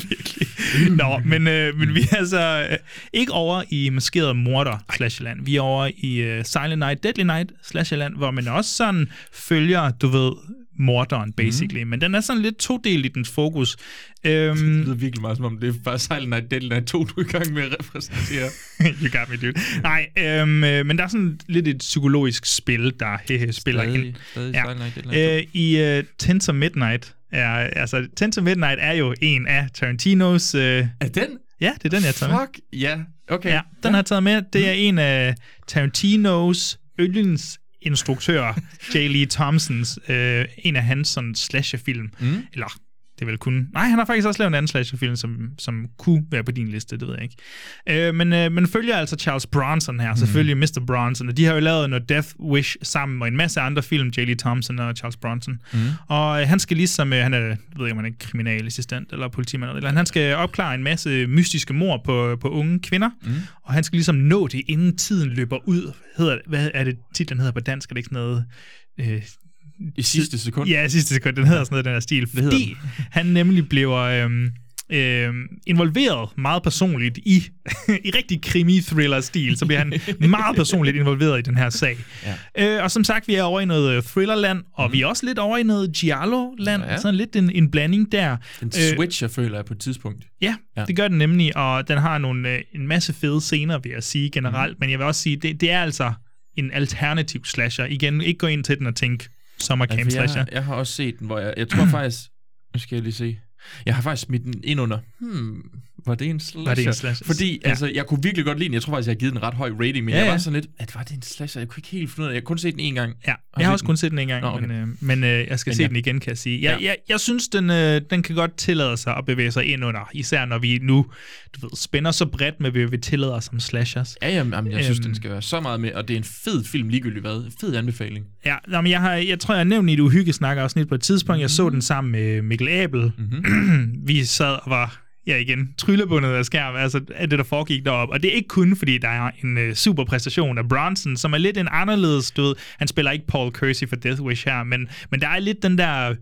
virkelig. Nå, men, øh, men vi er altså øh, ikke over i maskeret morder slash land. Vi er over i øh, Silent Night, Deadly Night slash land, hvor man også sådan følger, du ved, morderen, basically. Mm. Men den er sådan lidt todelt i dens fokus. Øhm, Det lyder virkelig meget som om, det er bare Silent Night Deadly Night 2, du er i gang med at repræsentere. you got me, dude. Nej, øhm, øh, men der er sådan lidt et psykologisk spil, der hehe, spiller Stadig- ind. stadig Silent Night Deadly Øh, I uh, Tense of Midnight er, altså, Tense of Midnight er jo en af Tarantinos... Øh, er den? Ja, det er den, jeg tager med. Fuck, ja. Okay. Ja, den har jeg taget med. Det er en af Tarantinos yndlingsinstruktører, J. Lee Thompsons, øh, en af hans sådan slasherfilm. Mm. Eller det er vel kun... Nej, han har faktisk også lavet en anden slasherfilm, som, som kunne være på din liste, det ved jeg ikke. Øh, men øh, man følger altså Charles Bronson her, selvfølgelig Mr. Bronson, og de har jo lavet noget Death Wish sammen, og en masse andre film, J. Lee Thompson og Charles Bronson. Mm. Og øh, han skal ligesom, øh, han er, jeg ved ikke, om han er kriminalassistent eller politimand, eller han skal opklare en masse mystiske mord på, på unge kvinder, Mm. og han skal ligesom nå det, inden tiden løber ud. Hedder, hvad er det titlen hedder på dansk? Er det ikke sådan noget... Øh, I sidste sekund? Ja, i sidste sekund. Den hedder sådan noget, den her stil. hedder Fordi han nemlig bliver øhm, øhm, involveret meget personligt i, i rigtig krimi-thriller-stil. Så bliver han meget personligt involveret i den her sag. Ja. Øh, og som sagt, vi er over i noget øh, thrillerland, og mm. vi er også lidt over i noget Giallo-land. Ja. Sådan lidt en, en blanding der. Den Øh, switcher, føler jeg på et tidspunkt. Ja, Ja. ja, det gør den nemlig, og den har nogle, øh, en masse fede scener, vil jeg sige generelt, mm. men jeg vil også sige, det, det er altså en alternativ slasher. Igen, ikke gå ind til den og tænke sommercamp Ja, for slasher. jeg, jeg har også set den, hvor jeg, jeg tror faktisk, nu skal jeg lige se, jeg har faktisk smidt den ind under, hmm, var det en slasher? Var det en slasher? Fordi, Ja. altså, jeg kunne virkelig godt lide den. Jeg tror faktisk, jeg har givet den en ret høj rating, men Ja, ja, jeg var sådan lidt, at var det en slasher? Jeg kunne ikke helt finde ud af det. Jeg kunne kun se den en gang. Ja, jeg har også kun set den en gang, Nå, okay. men, øh, men øh, jeg skal Men se ja. den igen, kan jeg sige. Jeg, Ja. jeg, jeg synes, den, øh, den kan godt tillade sig at bevæge sig ind under, især når vi nu du ved, spænder så bredt med, hvad vi tillader os som slashers. Ja, jamen, jamen, jeg synes, Øhm. den skal være så meget med, og det er en fed film ligegyldigt hvad. Fed anbefaling. Ja, nå, men jeg, har, jeg tror, jeg har nævnt i et uhyggesnakker afsnit på et tidspunkt. Mhm. Jeg så den sammen med Mikkel Abel. Mm-hmm. vi sad og var, ja igen, tryllebundet af skærm, altså af det, der foregik deroppe. Og det er ikke kun, fordi der er en uh, super præstation af Bronson, som er lidt en anderledes, ved, han spiller ikke Paul Kersey for Death Wish her, men, men der er lidt den der,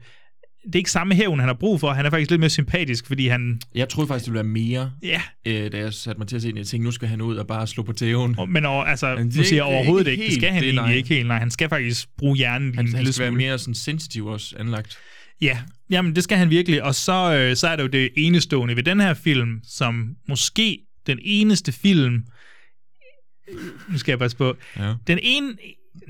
det er ikke samme hævn, han har brug for. Han er faktisk lidt mere sympatisk, fordi han... Jeg troede faktisk, det ville være mere, Ja. øh, da jeg satte mig til at se den. Jeg tænkte, nu skal han ud og bare slå på tæven. Men over, altså, Men det nu er siger jeg overhovedet ikke ikke, det skal han det egentlig nej. ikke helt. Nej, han skal faktisk bruge hjernen Han, en han lille skal være smule. mere sådan sensitiv også anlagt. Ja, jamen det skal han virkelig. Og så, øh, så er det jo det enestående ved den her film, som måske den eneste film... Nu skal jeg passe på. Ja. Den ene...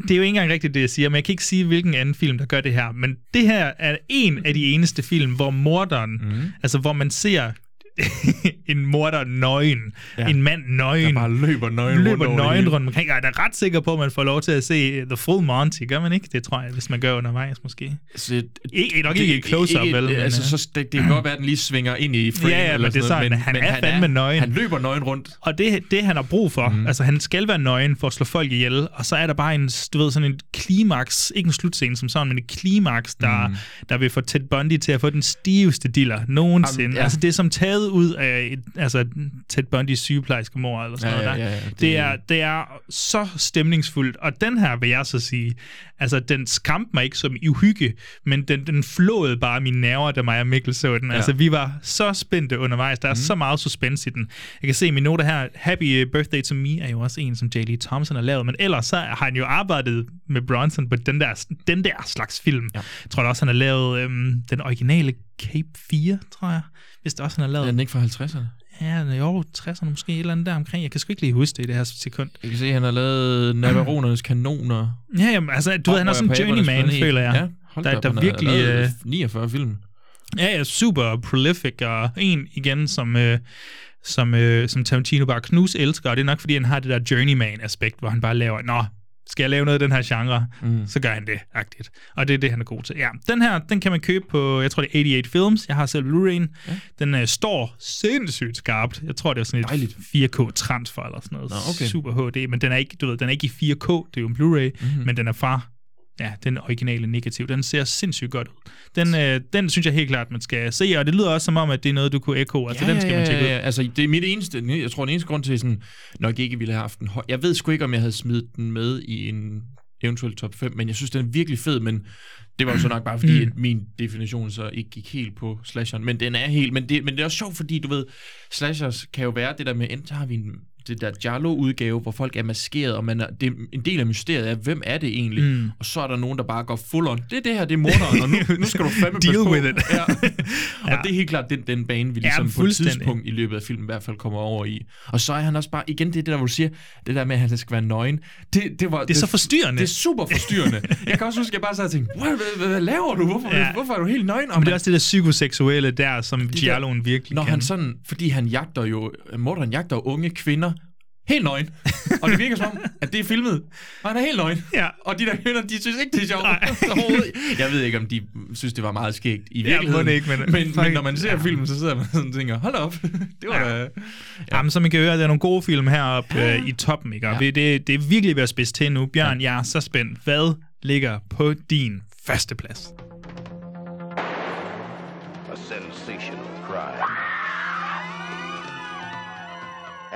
Det er jo ikke engang rigtigt, det jeg siger, men jeg kan ikke sige, hvilken anden film, der gør det her. Men det her er en af de eneste film, hvor morderen, mm. altså hvor man ser en morder nøgen, Ja. en mand nøgen, Der bare løber nøgen løber rundt det nøgen rundt omkring. Jeg er da ret sikker på, at man får lov til at se The Full Monty, gør man ikke? Det tror jeg, hvis man gør undervejs måske. Så, Ikke, nok ikke et close-up, ikke- vel? men, Altså, øh, så, det, det kan godt være, at den lige svinger ind i frame. Ja, ja, eller men det er noget, sådan, han er fandme nøgen. Han løber nøgen rundt. Og det, det han har brug for, mm. altså han skal være nøgen for at slå folk ihjel, og så er der bare en, du ved, sådan en klimaks, ikke en slutscene som sådan, men et klimaks, der, mm. der vil få Ted Bundy til at få den stiveste diller nogensinde. Jamen, ja. ja. Altså det er som taget ud af et, altså Ted Bundys sygeplejerske mor eller sådan Ja, noget. der. ja, ja, det... det- er, det er så stemningsfuldt, og den her vil jeg så sige, altså den skræmte mig ikke som i uhygge, men den, den flåede bare mine nerver, da mig og Mikkel så den. Ja. Altså vi var så spændte undervejs, der er mm. så meget suspense i den. Jeg kan se i mine noter her, Happy Birthday to Me er jo også en, som J. Lee Thompson har lavet, men ellers så har han jo arbejdet med Bronson på den der, den der slags film. Ja. Jeg tror da også, han har lavet øhm, den originale Cape 4, tror jeg. Hvis det også han har lavet. Er den ikke fra 50'erne? Ja, er jo 60'erne måske, et eller andet der omkring. Jeg kan sgu ikke lige huske det i det her sekund. Jeg kan se, at han har lavet Navaronernes kanoner. Ja, jamen, altså, du ved, han er sådan en journeyman, føler jeg. Ja, hold der, op, der har virkelig... lavet Øh, 49 film. Ja, ja, super prolific, og en igen, som, øh, som, øh, som Tarantino bare knus elsker, og det er nok, fordi han har det der journeyman-aspekt, hvor han bare laver, nå, skal jeg lave noget af den her genre, Mm. så gør han det, agtigt. Og det er det, han er god til. Ja, den her, den kan man købe på, jeg tror det er 88 Films, jeg har selv Blu-ray'en. Ja. Den øh, står sindssygt skarpt. Jeg tror, det er sådan et Dejligt. 4K transfer eller sådan noget. Nå, okay. Super HD, men den er ikke, du ved, den er ikke i 4K, det er jo en Blu-ray, Mhm. men den er fra ja, den originale negativ. Den ser sindssygt godt ud. Den, øh, den synes jeg helt klart, man skal se, og det lyder også som om, at det er noget, du kunne ekko. Altså, den skal man tjekke ud. Ja, ja, altså, det er mit eneste, jeg tror, den eneste grund til, sådan, nok ikke ville have haft den høj. Jeg ved sgu ikke, om jeg havde smidt den med i en eventuel top 5, men jeg synes, den er virkelig fed, men det var jo så nok bare fordi, Mm. at min definition så ikke gik helt på slasheren, men den er helt, men det, men det er også sjovt, fordi du ved, slashers kan jo være det der med, enten har vi en, det der Jarlo-udgave, hvor folk er maskeret, og man er, det, en del af mysteriet er, hvem er det egentlig? Mm. Og så er der nogen, der bare går full on. Det er det her, det er morderen, og nu, nu skal du fandme Deal på. with it. Ja. og det er helt klart den, den bane, vi Ja, ligesom på et tidspunkt i løbet af filmen i hvert fald kommer over i. Og så er han også bare, igen det, det der, hvor du siger, det der med, at han skal være nøgen, det, det, var, Det er så forstyrrende. Det er super forstyrrende. jeg kan også huske, at jeg bare sad og tænkte, hvad, hvad, hvad laver du? Hvorfor, Ja. ja. hvorfor er du helt nøgen? Men det er også det der psykoseksuelle der, som Gialloen virkelig Når kan. han sådan, fordi han jagter jo, morderen jagter unge kvinder, helt nøgen. og det virker som om, at det er filmet, og han er helt nøgen. Ja. Og de der kvinder, de synes ikke, det er sjovt. Jeg ved ikke, om de synes, det var meget skægt i Ja, virkeligheden. det ikke, men- men, men, når man ser Ja. filmen, så sidder man sådan og tænker, hold op, det var Ja. da... Ja. Jamen, som I kan høre, der er nogle gode film heroppe øh, i toppen, ikke? Og Ja. det, det, det er virkelig ved at spidse til nu. Bjørn, jeg er så spændt. Hvad ligger på din første plads? A sensational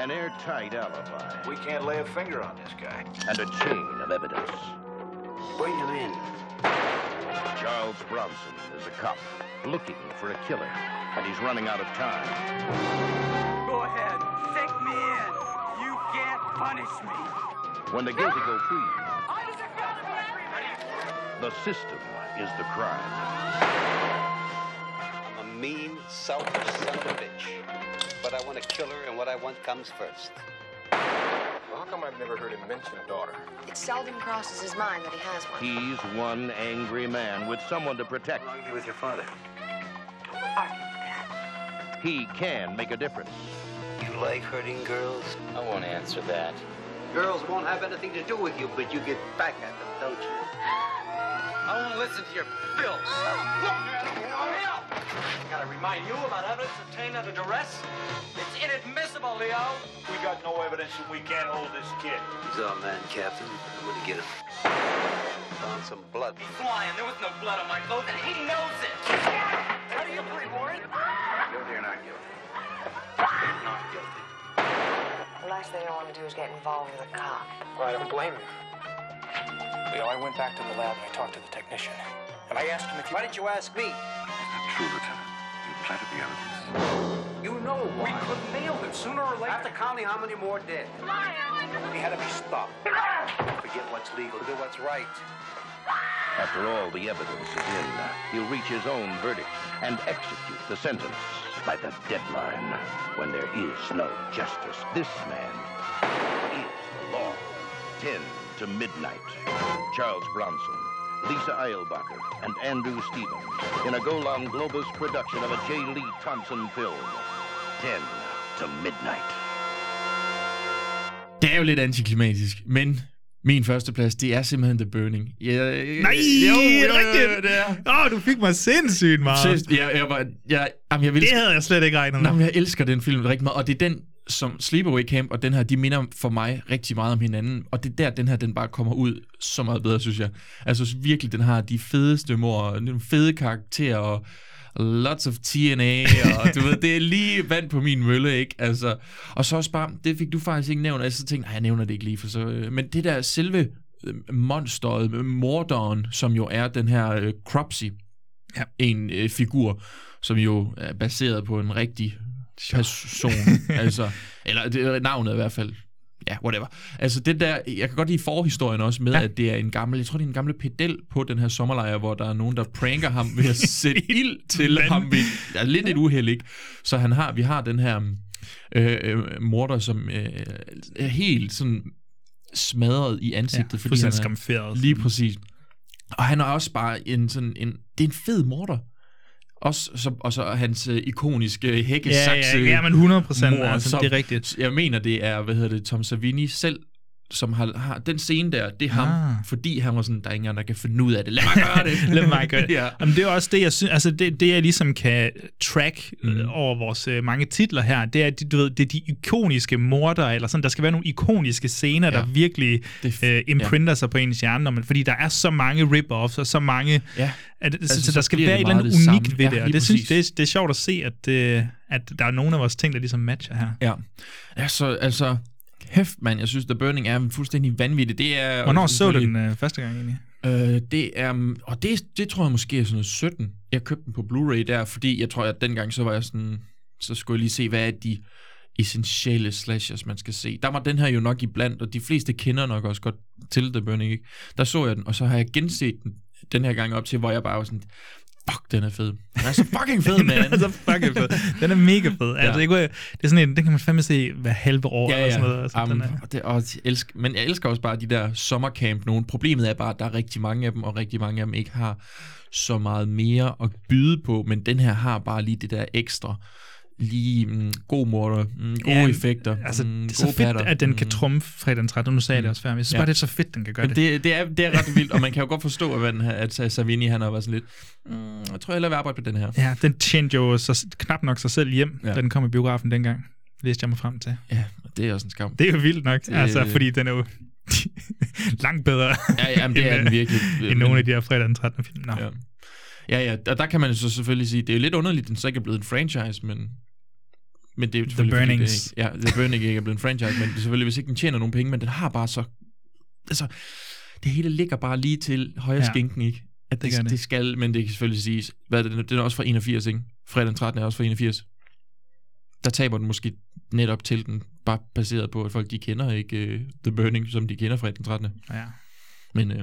An airtight alibi. We can't lay a finger on this guy. And a chain of evidence. Bring him in. Charles Bronson is a cop looking for a killer, and he's running out of time. Go ahead, take me in. You can't punish me. When the guilty go free, the system is the crime. I'm a mean, selfish son of a bitch. But I want a killer, and what I want comes first. Well, how come I've never heard him mention a daughter? It seldom crosses his mind that he has one. He's one angry man with someone to protect. Argue with your father. He can make a difference. You like hurting girls? I won't answer that. Girls won't have anything to do with you, but you get back at them, don't you? I won't listen to your filth. I gotta remind you about evidence obtained under duress? It's inadmissible, Leo. We got no evidence and we can't hold this kid. He's our man, Captain. I'm gonna get him. Found some blood. He's lying. There was no blood on my clothes, and he knows it. How do you play, Warren? Guilty or not guilty? Not guilty. The last thing I want to do is get involved with a cop. Well, I don't blame you. Leo, I went back to the lab and I talked to the technician. And I asked him if you... Why didn't you ask me? It's not true, Lieutenant. You planted the evidence. You know why. We could nail nailed it sooner or later. After counting how many more dead. We had to be stopped. Forget what's legal, do what's right. After all the evidence is in, he'll reach his own verdict and execute the sentence by the deadline when there is no justice. This man is the law. 10 to midnight. Charles Bronson, Lisa Eilbacher, and Andrew Stevens in a Golan Globus production of a J. Lee Thompson film. 10 to midnight. Det er jo lidt antiklimatisk, men min første plads, det er simpelthen The Burning. Ja, Nej, jo, er jo, det jo, rigtigt? det er. Åh, oh, du fik mig sindssygt meget. Seriøst, jeg, jeg, var, jeg, jamen, jeg vil, Det havde jeg slet ikke regnet Nå, med. men jeg elsker den film rigtig meget, og det er den, som Sleepaway Camp og den her, de minder for mig rigtig meget om hinanden, og det er der, den her, den bare kommer ud så meget bedre, synes jeg. Altså virkelig, den har de fedeste mor, de fede karakterer, og lots of TNA, og du ved, det er lige vand på min mølle, ikke? Altså, og så også bare, det fik du faktisk ikke nævnt, og jeg så tænkte, nej, jeg nævner det ikke lige, for så, øh, men det der selve øh, monsteret, øh, morderen, som jo er den her øh, Cropsy, ja. en øh, figur, som jo er baseret på en rigtig person, altså, eller det, er navnet i hvert fald, ja, whatever. Altså det der, jeg kan godt lide forhistorien også med, ja. at det er en gammel, jeg tror det er en gammel pedel på den her sommerlejr, hvor der er nogen, der pranker ham ved at sætte ild til Vand. ham. Ved, ja, lidt et uheld, ikke? Så han har, vi har den her øh, øh, morder, som øh, er helt sådan smadret i ansigtet, Ja, fordi han er, skamferet. Lige præcis. Og han er også bare en sådan en, det er en fed morder. Også, så, og så hans øh, ikoniske hækkesakse Ja, ja, ja, men 100%, mor, altså, som- det er rigtigt. Jeg mener, det er, hvad hedder det, Tom Savini selv, som har, har den scene der, det er ham, Ah. fordi han var sådan, der er ingen der kan finde ud af det. Lad mig gøre det. Lad mig gøre det. ja. Jamen, det er også det, jeg synes, altså det, det jeg ligesom kan track Mhm. mm. over vores øh, mange titler her, det er, du ved, det er de ikoniske morder, eller sådan, der skal være nogle ikoniske scener, ja. der virkelig Det øh, imprinter ja. sig på ens hjerne, når man, fordi der er så mange rip-offs, og så mange, ja. at, altså, Altså, så, så der skal være et eller andet det unikt samme. ved Ja, det, og det synes det, er- det er sjovt at se, at, øh, at der er nogle af vores ting, der ligesom matcher her. Ja. Ja, så altså, hæft mand, jeg synes, The Burning er fuldstændig vanvittig. Det er, Hvornår så du den øh, første gang egentlig? Øh, det er, og det, det tror jeg måske er sådan noget 17. Jeg købte den på Blu-ray der, fordi jeg tror, at dengang så var jeg sådan, så skulle jeg lige se, hvad er de essentielle slashers, man skal se. Der var den her jo nok i blandt, og de fleste kender nok også godt til The Burning, ikke? Der så jeg den, og så har jeg genset den den her gang op til, hvor jeg bare var sådan, fuck, den er fed. Den er så fucking fed, den man. er så fucking fed. Den er mega fed. Ja. Altså, det, kunne, det er sådan en, den kan man fandme se hver halve år. Ja, eller ja. sådan noget. Altså, Um, den er, og det, og elsker, men jeg elsker også bare de der sommercamp nogen. Problemet er bare, at der er rigtig mange af dem, og rigtig mange af dem ikke har så meget mere at byde på, men den her har bare lige det der ekstra lige mm, god morter, mm, gode Ja, effekter, Altså, mm, det er så gode fedt, patter. at den kan Mm. trumfe fredag den 13. Nu sagde jeg det også før, men jeg synes Ja. bare, det er så fedt, den kan gøre det. det, det, er, det er ret vildt, og man kan jo godt forstå, at, man, at Savini han har været sådan lidt, mm, jeg tror, jeg lader arbejde på den her. Ja, den tjente jo så, knap nok sig selv hjem, Ja. da den kom i biografen dengang. Læste jeg mig frem til. Ja, det er også en skam. Det er jo vildt nok, Det- altså, fordi den er jo langt bedre Ja, jamen, det er end, den virkelig. end Men- nogle af de her fredag den 13. film. Ja. Ja, ja, og der kan man så selvfølgelig sige, det er jo lidt underligt, at den så ikke er blevet en franchise, men, men det er jo The selvfølgelig, Burnings. Det, ikke- ja, The Burning ikke er blevet en franchise, men det er selvfølgelig, hvis ikke den tjener nogen penge, men den har bare så, altså, det hele ligger bare lige til højre Ja, skinken, ikke? At det det, det, det. skal, men det kan selvfølgelig siges, hvad er det, den er også fra 81, ikke? Fredag den 13 er også fra 81. Der taber den måske netop til den, bare baseret på, at folk de kender ikke uh, The Burning, som de kender fredag den 13. Ja. Men uh,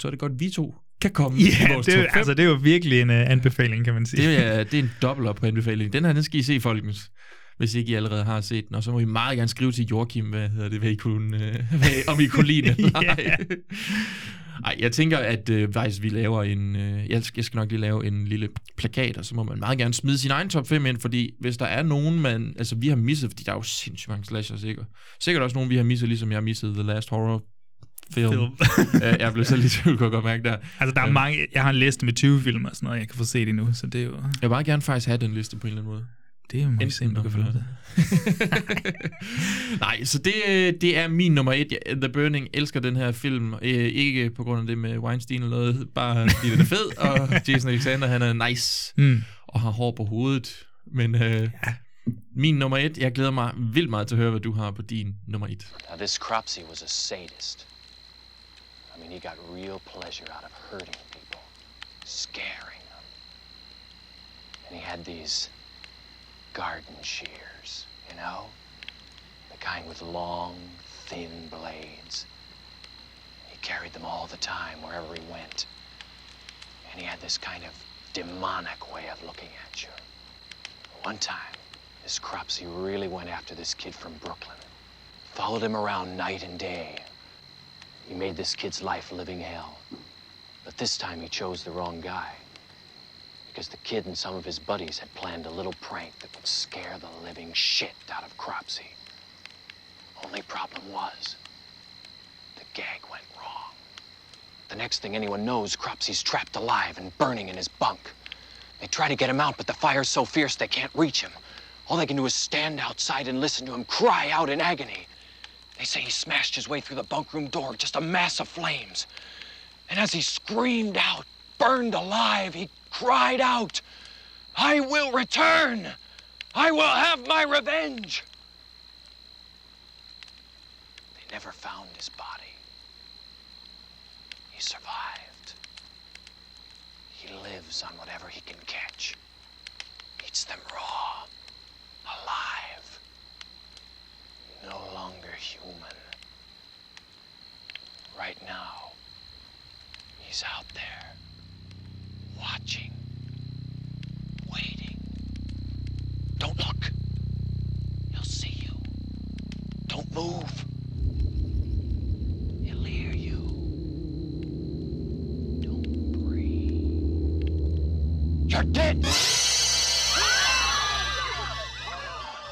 så er det godt, vi to kan komme i Ja, vores det top fem. altså, det er jo virkelig en uh, anbefaling, kan man sige. Det er, det er en dobbelt op på anbefaling. Den her, den skal I se, folkens. Hvis ikke I allerede har set den. Og så må I meget gerne skrive til Joachim, hvad hedder det, hvad I kunne, øh, hvad, om I kunne lide den ej. Jeg tænker, at øh, faktisk vi laver en... Øh, jeg, skal, jeg skal nok lige lave en lille plakat, og så må man meget gerne smide sin egen top 5 ind, fordi hvis der er nogen, man... Altså, vi har misset, fordi der er jo sindssygt mange slasher, sikkert. Sikkert også nogen, vi har misset, ligesom jeg har misset The Last Horror film. Film. Øh, jeg blev så lidt i tvivl, kunne godt mærke der. Altså, der er Øhm, mange, jeg har en liste med 20 film og sådan noget, jeg kan få set endnu, så det er jo... Jeg vil bare gerne faktisk have den liste på en eller anden måde. Det må vi se, om du kan få til. Nej, så det, det er min nummer et. The Burning elsker den her film. Øh, ikke på grund af det med Weinstein eller noget, bare fordi den er fed, og Jason Alexander, han er nice, Mm. og har hår på hovedet. Men øh, ja. min nummer et, jeg glæder mig vildt meget til at høre, hvad du har på din nummer et. Now, this Cropsey was a sadist. I mean, he got real pleasure out of hurting people, scaring them. And he had these garden shears, you know? The kind with long, thin blades. He carried them all the time wherever he went. And he had this kind of demonic way of looking at you. One time, this Cropsey really went after this kid from Brooklyn. Followed him around night and day. He made this kid's life living hell. But this time he chose the wrong guy. Because the kid and some of his buddies had planned a little prank that would scare the living shit out of Cropsy. Only problem was, the gag went wrong. The next thing anyone knows, Cropsy's trapped alive and burning in his bunk. They try to get him out, but the fire's so fierce they can't reach him. All they can do is stand outside and listen to him cry out in agony. They say he smashed his way through the bunk room door, just a mass of flames. And as he screamed out, burned alive, he cried out, I will return! I will have my revenge! They never found his body. He survived. He lives on whatever he can catch. Eats them raw, alive. No longer human. Right now, he's out there, watching, waiting.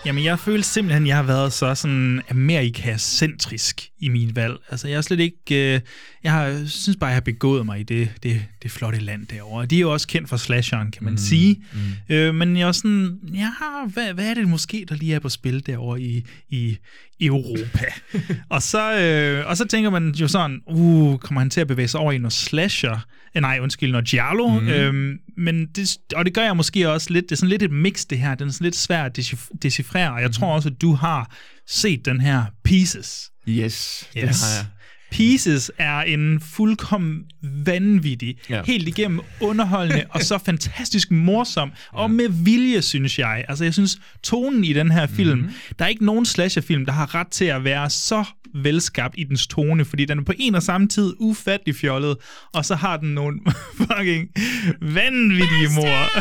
Jamen, jeg føler simpelthen, at jeg har været så sådan Amerikacentrisk i min valg. Altså, jeg er slet ikke... Øh, jeg har, synes bare, jeg har begået mig i det, det, det flotte land derovre. De er jo også kendt for slasheren, kan man mm, sige. Mm. Øh, men jeg er sådan... Ja, hvad, hvad er det måske, der lige er på spil derovre i, i Europa? og, så, øh, og så tænker man jo sådan, uh, kommer han til at bevæge sig over i noget slasher? Eh, nej, undskyld, noget giallo. Mm. Øhm, men det, og det gør jeg måske også lidt. Det er sådan lidt et mix, det her. Den er sådan lidt svært at decif- decifrere. Og jeg tror også, at du har set den her Pieces. Yes, Yes. det har jeg. Pieces er en fuldkommen vanvittig, Ja. ja. helt igennem underholdende og så fantastisk morsom, ja. og med vilje, synes jeg. Altså, jeg synes, tonen i den her film, mm-hmm. der er ikke nogen slasherfilm, der har ret til at være så velskabt i dens tone, fordi den er på en og samme tid ufattelig fjollet, og så har den nogle fucking vanvittige mor.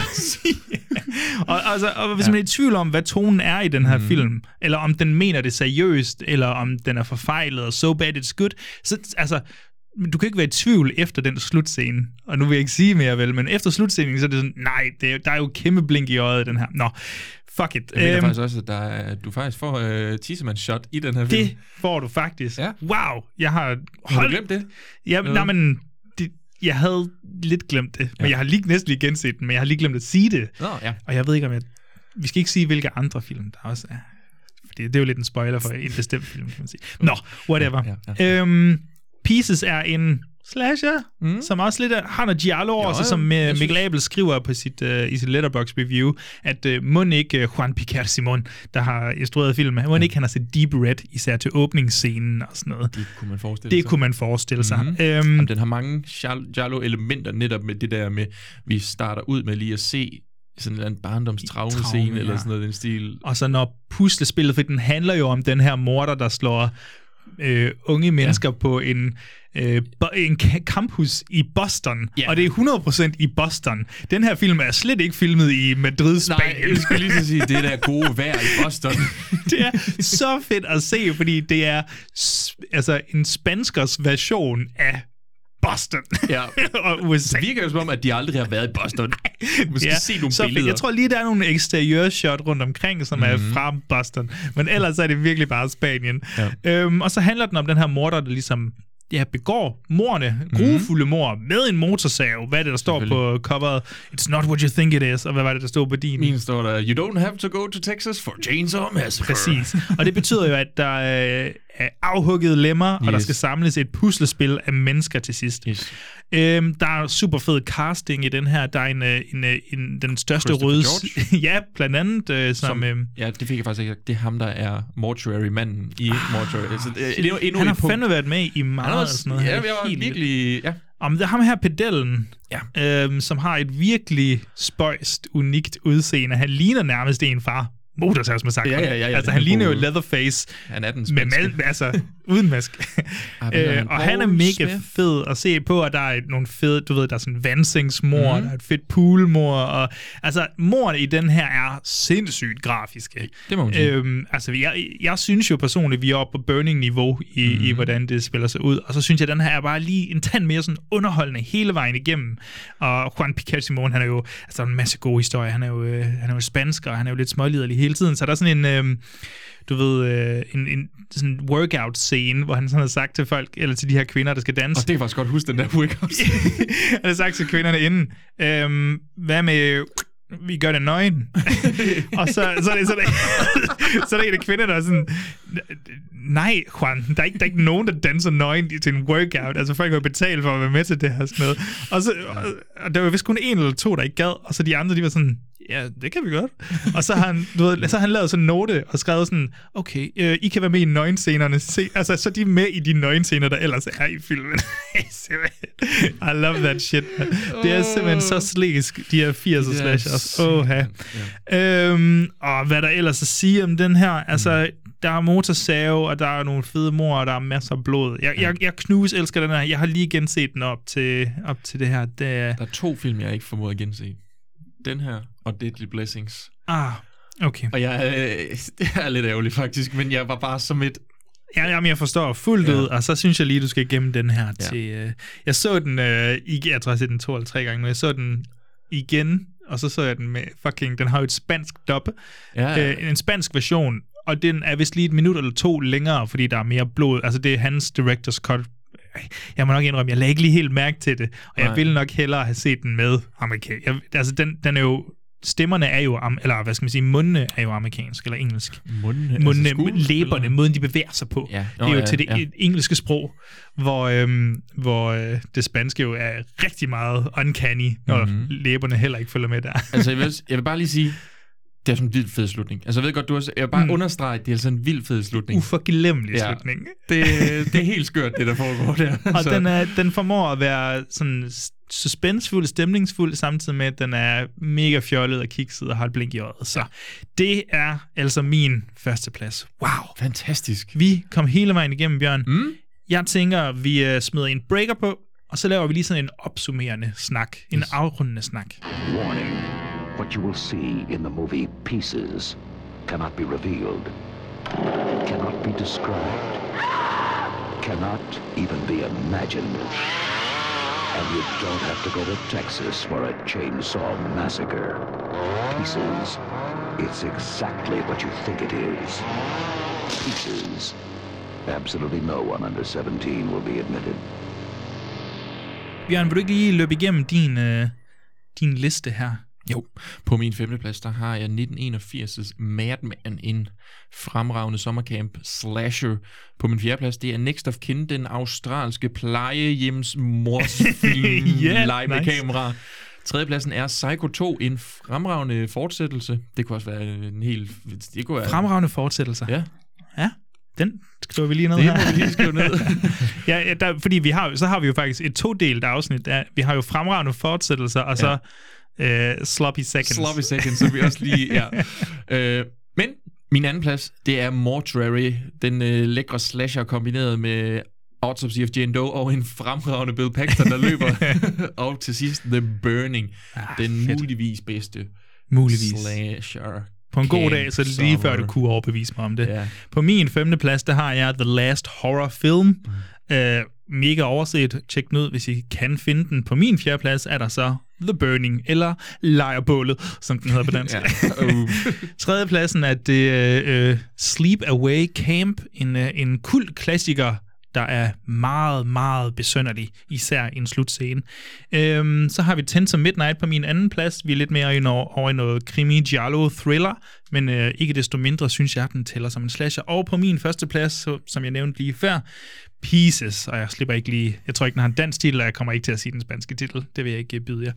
og, altså, og hvis man er i tvivl om, hvad tonen er i den her mm. film, eller om den mener det seriøst, eller om den er forfejlet, og so bad it's good, så altså, du kan ikke være i tvivl efter den slutscene, og nu vil jeg ikke sige mere vel, men efter slutscenen, så er det sådan, nej, det er, der er jo kæmpe blink i øjet den her. Nå, fuck it. Jeg mener Øhm, faktisk også, at der er, du faktisk får uh, Tissemanns shot i den her film. det får du faktisk. Ja. Wow, jeg har... Har du glemt det? Ja, nej, men det, jeg havde lidt glemt det, men jeg har lige næsten lige genset den, men jeg har lige glemt at sige det. Nå, ja. Og jeg ved ikke, om jeg... Vi skal ikke sige, hvilke andre film der også er. Fordi det er jo lidt en spoiler for en bestemt film, kan man sige. Nå, whatever. Ja, ja, Øhm, Pieces er en slasher, mm. som også lidt har noget giallo over sig, som uh, synes- Mikkel Abel skriver på sit, uh, i sit Letterboxd review, at uh, må ikke uh, Juan Piquer Simon, der har instrueret filmen, må ikke han har set Deep Red, især til åbningsscenen og sådan noget. Det kunne man forestille Det sig. kunne man forestille sig. Mhm. Mm. Øhm, Jamen, den har mange Giallo-elementer netop med det der med, vi starter ud med lige at se sådan en eller anden barndomstraume-scene, Traume, eller ja. sådan noget den stil. Og så når puslespillet, for den handler jo om den her morder, der slår øh, unge mennesker ja. på en, øh, en campus i Boston. Ja. Og det er 100% i Boston. Den her film er slet ikke filmet i Madrid, Spanien. Nej, jeg skulle lige så sige, det der gode vejr i Boston. det er så fedt at se, fordi det er altså en spanskers version af Boston Ja. og USA. Det virker jo som om, at de aldrig har været i Boston. Måske ja, se nogle så billeder. Jeg tror lige, der er nogle eksteriør shot rundt omkring, som mm-hmm. er fra Boston. Men ellers er det virkelig bare Spanien. Ja. Øhm, og så handler den om den her morder, der ligesom ja, begår morne, grufulde mor med en motorsav. Hvad er det, der står på coveret? It's not what you think it is. Og hvad var det, der stod på din? Min står der, you don't have to go to Texas for Chainsaw Massacre. Præcis. Og det betyder jo, at der øh, afhuggede lemmer, yes. og der skal samles et puslespil af mennesker til sidst. Yes. Øhm, der er super fed casting i den her. Der er en, øh, en, øh, en den største røde... Ja, blandt andet. Øh, som, Som, øh, ja, det fik jeg faktisk ikke. Det er ham, der er mortuary-manden i Mortuary. Så det, det er endnu han har punkt. fandme været med i Han meget er og også, sådan noget. ja, jeg var helt virkelig... Ja. Om det er ham her pedellen, ja. øhm, som har et virkelig spøjst, unikt udseende. Han ligner nærmest en far. Motorsavsmassakre. Ja, ja, ja, ja, altså, han er ligner jo. Leatherface. Han er den med spanske. mal, altså, uden mask. Øh, og han er mega fed at se på, og der er nogle fede, du ved, der er sådan vandsingsmor, Mhm. mm. der er et fedt poolmor, og altså, morerne i den her er sindssygt grafiske. Det må man sige. Øhm, altså, jeg, jeg synes jo personligt, vi er oppe på burning-niveau i, Mhm. mm. i, hvordan det spiller sig ud, og så synes jeg, at den her er bare lige en tand mere sådan underholdende hele vejen igennem. Og Juan Piquet Simon, han er jo, altså, en masse gode historier, han er jo, øh, han er jo spansk, og han er jo lidt småliderlig hele tiden, så der er sådan en... Øh, du ved, øh, en, en sådan workout-scene, hvor han sådan har sagt til folk, eller til de her kvinder, der skal danse. Og det kan faktisk godt huske, den der workout. han har sagt til kvinderne inden, øhm, hvad med, vi gør det nøgen. og så, så, er det, så, er det, så er der en af kvinderne, der er sådan, nej, Juan, der er, ikke, der er ikke nogen, der danser nøgen til en workout. Altså folk har betalt for at være med til det her sådan noget. Og, så, og, og der var vist kun en eller to, der ikke gad, og så de andre, de var sådan, ja, det kan vi godt. og så har han, du ved, så har han lavet sådan en note og skrevet sådan, okay, øh, I kan være med i nøgenscenerne. Se, altså, så er de med i de nøgenscener, der ellers er i filmen. I love that shit. Det er simpelthen så slæsk, de her 80'er Det er slashers. Åh, ja. Øhm, og hvad der ellers at sige om den her, altså, der er motorsave, og der er nogle fede mor, og der er masser af blod. Jeg, jeg, jeg knus elsker den her. Jeg har lige genset den op til, op til det her. Det er, Der er to film, jeg ikke formåede at gense. Den her, og Deadly Blessings. ah, okay. Og jeg, øh, det er lidt ærgerligt faktisk, men jeg var bare som et... Ja, jamen, jeg forstår fuldt Ja. ud, og så synes jeg lige, du skal gemme den her Ja. til... Øh, jeg så den, øh, jeg tror, jeg har set den to eller tre gange, men jeg så den igen og så så jeg den med fucking, den har jo et spansk dub, Ja, ja. Øh, en spansk version, og den er vist lige et minut eller to længere, fordi der er mere blod. Altså det er hans director's cut. Jeg må nok indrømme, jeg lagde ikke lige helt mærke til det, og jeg Nej. ville nok hellere have set den med amerikansk. Jeg, altså den, den er jo, stemmerne er jo, eller hvad skal man sige, mundene er jo amerikansk eller engelsk. Mundene, Mundene, altså altså læberne, måden de bevæger sig på. Ja. Det er jo Nå, til det ja. engelske sprog, hvor, øhm, hvor øh, det spanske jo er rigtig meget uncanny, når Mhm. mm-hmm. læberne heller ikke følger med der. Altså, jeg vil, jeg vil bare lige sige, det er sådan en vild fed slutning. Altså, jeg ved godt, du har... Jeg vil bare Mm. understrege, at det er sådan en vild fed slutning. Uforglemmelig Ja. slutning. Det, det er helt skørt, det der foregår der. Og Så- den, er, den formår at være sådan suspensfuld, stemningsfuld, samtidig med, at den er mega fjollet og kikset og har et blink i øjet. Så det er altså min første plads. Wow. Fantastisk. Vi kom hele vejen igennem, Bjørn. Mm. Jeg tænker, vi uh, smider en breaker på, og så laver vi lige sådan en opsummerende snak. En yes. afrundende snak. Warning. What you will see in the movie Pieces cannot be revealed, cannot be described, cannot even be imagined. And you don't have to go to Texas for a chainsaw massacre. Pieces. It's exactly what you think it is. Pieces. Absolutely no one under 17 will be admitted. Bjørn, vil du ikke lige løbe igennem din, uh, din liste her? Jo, på min femteplads, der har jeg 1981's Madman, en fremragende sommercamp slasher. På min fjerdeplads, det er Next of Kin, den australske plejehjems morsfilm, Ja, live med nice. kamera. Tredjepladsen er Psycho 2, en fremragende fortsættelse. Det kunne også være en helt... Det kunne være, Fremragende fortsættelser. Ja. Ja, den skriver vi lige ned Det her. må vi lige skrive ned. ja, ja der, fordi vi har, så har vi jo faktisk et todelt afsnit. Der, vi har jo fremragende fortsættelser, og så øh, sloppy seconds. Sloppy seconds, så vi også lige... Ja. Øh, men min anden plads, det er Mortuary, den øh, lækre slasher kombineret med Autopsy of Jane Doe og en fremragende Bill Paxton, der løber. og til sidst The Burning, ah, den fedt. muligvis bedste Muligvis. slasher. På en god dag, så det lige før, du kunne overbevise mig om det. Ja. På min femte plads, der har jeg The Last Horror Film. Mm. Øh, mega overset. Tjek den ud, hvis I kan finde den. På min fjerde plads er der så The Burning, eller Lejrbålet, som den hedder på dansk. Ja. Uh. Tredje pladsen er det øh, Sleep Away Camp, en, øh, en kult klassiker, der er meget, meget besønderlig, især i en slutscene. Øhm, så har vi Ten Midnight på min anden plads. Vi er lidt mere ind over, over i noget krimi, giallo, thriller, men øh, ikke desto mindre synes jeg, at den tæller som en slasher. Og på min første plads, så, som jeg nævnte lige før, Pieces, og jeg slipper ikke lige, jeg tror ikke, den har en dansk titel, og jeg kommer ikke til at sige den spanske titel. Det vil jeg ikke øh, byde jer.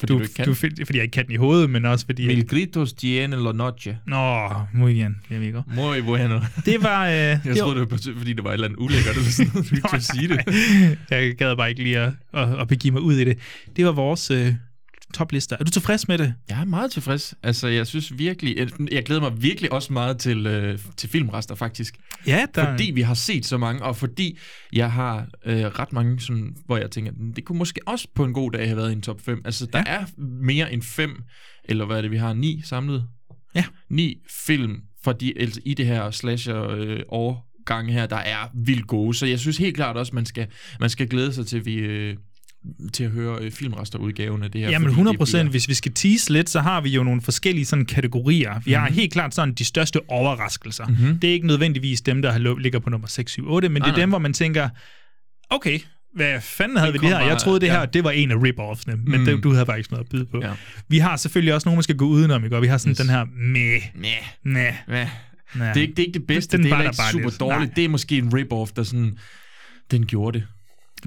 Fordi du ikke kan? Du, fordi jeg ikke kan den i hovedet, men også fordi... Mil gritos tiene la noche. Nå, muy bien, amigo. Muy bueno. Det var... Øh, Jeg det troede, det var, fordi det var et eller andet ulækkert, eller sådan noget, du ikke sige det. jeg gad bare ikke lige at, at, at begive mig ud i det. Det var vores øh, toplister. Er du tilfreds med det? Jeg er meget tilfreds. Altså, jeg synes virkelig... Jeg, jeg glæder mig virkelig også meget til, øh, til filmrester, faktisk. Ja, der... Fordi vi har set så mange, og fordi jeg har øh, ret mange, sådan, hvor jeg tænker, "Hmm, det kunne måske også på en god dag have været i en top 5. Altså, der Ja. er mere end fem, eller hvad er det, vi har, ni samlet? Ja. Ni film fra de, altså, i det her slasher øh, årgang her, der er vildt gode. Så jeg synes helt klart også, man skal, man skal glæde sig til, vi... Øh, til at høre øh, filmresterudgaven af det her. Jamen fordi 100 det procent. bliver- Hvis vi skal tease lidt, så har vi jo nogle forskellige sådan kategorier. Vi har Mhm. helt klart sådan de største overraskelser. Mhm. Det er ikke nødvendigvis dem, der ligger på nummer 6, 7, 8, men Nej, det er nej. dem, hvor man tænker, okay, hvad fanden havde vi kom det her? Jeg troede, det her ja. det var en af rip-offsene, men Mm. det, du havde faktisk noget at byde på. Ja. Vi har selvfølgelig også nogen, man skal gå udenom, ikke? Og vi har sådan Yes. den her meh, meh. Ja. Ja. Det, er ikke, det er ikke det bedste, Den det er ikke super lidt. dårligt. Nej. Det er måske en rip-off, der sådan, den gjorde det.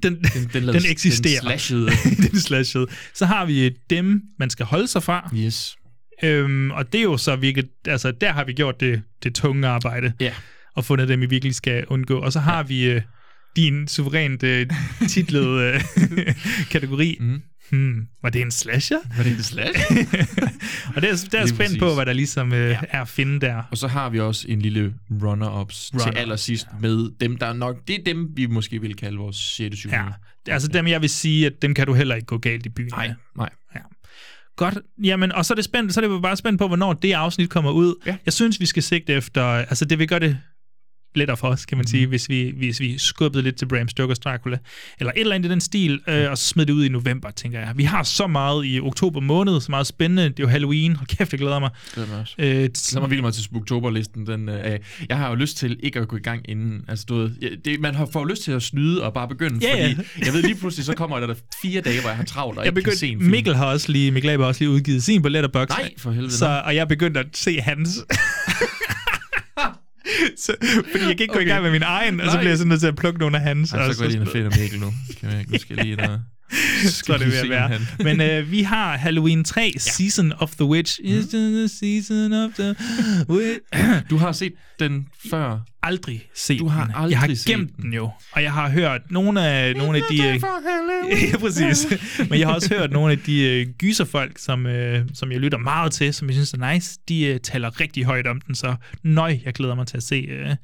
Den, Den, den, den eksisterer. Den slashede. den slashede. Så har vi dem, man skal holde sig fra. Yes. Øhm, og det er jo så virkelig, altså der har vi gjort det, det tunge arbejde. Ja. Og fundet dem, vi virkelig skal undgå. Og så har ja. vi øh, din suverænt øh, titlede øh, kategori. Mm. Hmm, var det en slasher? Var det en slasher? og det er, der er spændt på, hvad der ligesom øh, ja. er at finde der. Og så har vi også en lille runner-ups Runner-ups, til allersidst med dem, der er nok... Det er dem, vi måske vil kalde vores 6. 7. Ja. Altså dem, jeg vil sige, at dem kan du heller ikke gå galt i byen Nej, med. nej. Godt. Jamen, og så er det spændt, så er det bare spændt på, hvornår det afsnit kommer ud. Ja. Jeg synes, vi skal sigte efter, altså det vi gør det lettere for os, kan man sige, hvis vi, hvis vi skubbede lidt til Bram Stokers Dracula, eller et eller andet i den stil, øh, og så smed det ud i november, tænker jeg. Vi har så meget i oktober måned, så meget spændende. Det er jo Halloween. Hold kæft, jeg glæder mig. Det er også. Øh, Så mig vildt mig til Spooktober-listen. Den, øh, jeg har jo lyst til ikke at gå i gang inden. Altså, du ved, ja, det, man har, får lyst til at snyde og bare begynde, Ja, ja. fordi jeg ved lige pludselig, så kommer der, der fire dage, hvor jeg har travlt og jeg ikke kan se en begyndte, film. Mikkel har også lige, Mikkel Abe har også lige udgivet sin på Letterboxd. Nej, for helvede. Så, og jeg begyndte at se hans. så, fordi jeg kan ikke gå i Okay. gang med min egen, og så bliver jeg sådan nødt til at plukke nogle af hans. Ej, så går jeg lige ind og finder Mikkel nu. Skal jeg, nu skal jeg lige ind og... er det ved at være. Men øh, vi har Halloween 3, ja. Season of the Witch. Mhm. Is the season of the witch. Du har set den før. Aldrig set Du har den. aldrig Jeg har gemt den jo, og jeg har hørt nogle af, nogle af de... øh, ja, præcis. Men jeg har også hørt nogle af de øh, gyserfolk, som, øh, som jeg lytter meget til, som jeg synes er nice. De øh, taler rigtig højt om den, så nøj, jeg glæder mig til at se, øh,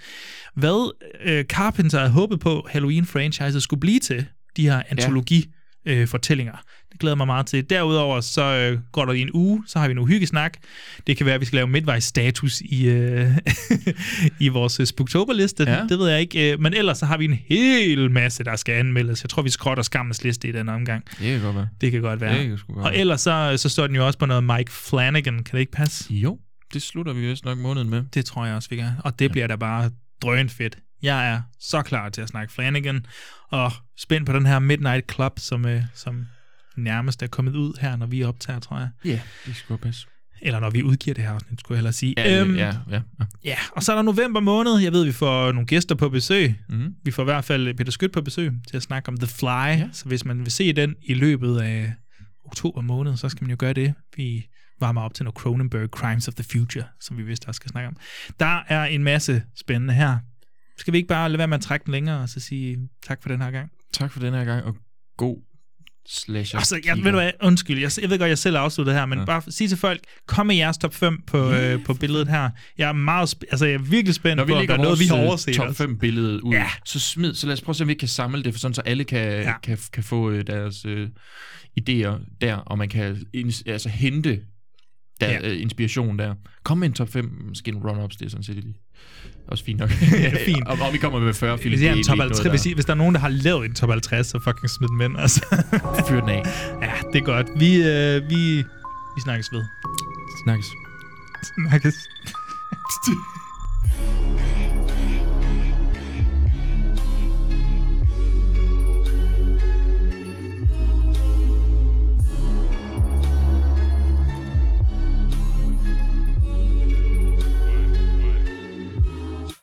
hvad øh, Carpenter havde håbet på, Halloween-franchiset skulle blive til. De her antologi øh, fortællinger. Det glæder mig meget til. Derudover så øh, går der i en uge, så har vi en uhyggesnak. Det kan være, at vi skal lave midtvejsstatus i, øh, i vores øh, Spooktober-liste. Ja. Ja. Det ved jeg ikke. øh, Men ellers så har vi en hel masse, der skal anmeldes. Jeg tror, vi skrotter skammens liste i den omgang. Det kan godt være. Det kan godt være. Det kan godt Og være. ellers så, så står den jo også på noget Mike Flanagan. Kan det ikke passe? Jo, det slutter vi vist nok måneden med. Det tror jeg også, vi kan. Og det bliver da bare drøn fedt. Jeg er så klar til at snakke Flanagan, og spændt på den her Midnight Club, som, øh, som nærmest er kommet ud her, når vi optager, tror jeg. Ja, det godt passe. Eller når vi udgiver det her afsnit, skulle jeg hellere sige. Ja, Øhm, ja, ja, ja. ja, og så er der november måned. Jeg ved, vi får nogle gæster på besøg. Mm. Vi får i hvert fald Peter Skødt på besøg til at snakke om The Fly. Ja. Så hvis man vil se den i løbet af oktober måned, så skal man jo gøre det. Vi varmer op til noget Cronenberg Crimes of the Future, som vi vist også skal snakke om. Der er en masse spændende her. Skal vi ikke bare lade være med at trække den længere, og så sige tak for den her gang? Tak for den her gang, og god slasher. Altså, jeg, ved du hvad, undskyld, jeg, jeg ved godt, jeg selv har afsluttet her, men ja. bare sige til folk, kom med jeres top 5 på, øh, på billedet her. Jeg er meget, sp- altså jeg er virkelig spændt Når vi på, om der er noget, vi har øh, overset. top også. 5 billede ud, Ja. så, smid, så lad os prøve at se, om vi kan samle det, for sådan, så alle kan, ja. kan, kan få øh, deres øh, idéer der, og man kan ins- altså, hente der, ja. øh, inspiration der. Kom med en top 5, måske en run-ups, det er sådan set lige også fint nok. Ja, fint. og, og, vi kommer med 40 film. Hvis, er en top ikke 50, noget, hvis, I, hvis der er nogen, der har lavet en top 50, så fucking smid dem ind. Altså. der- Fyr den af. ja, det er godt. Vi, øh, vi, vi snakkes ved. Snakkes. Snakkes.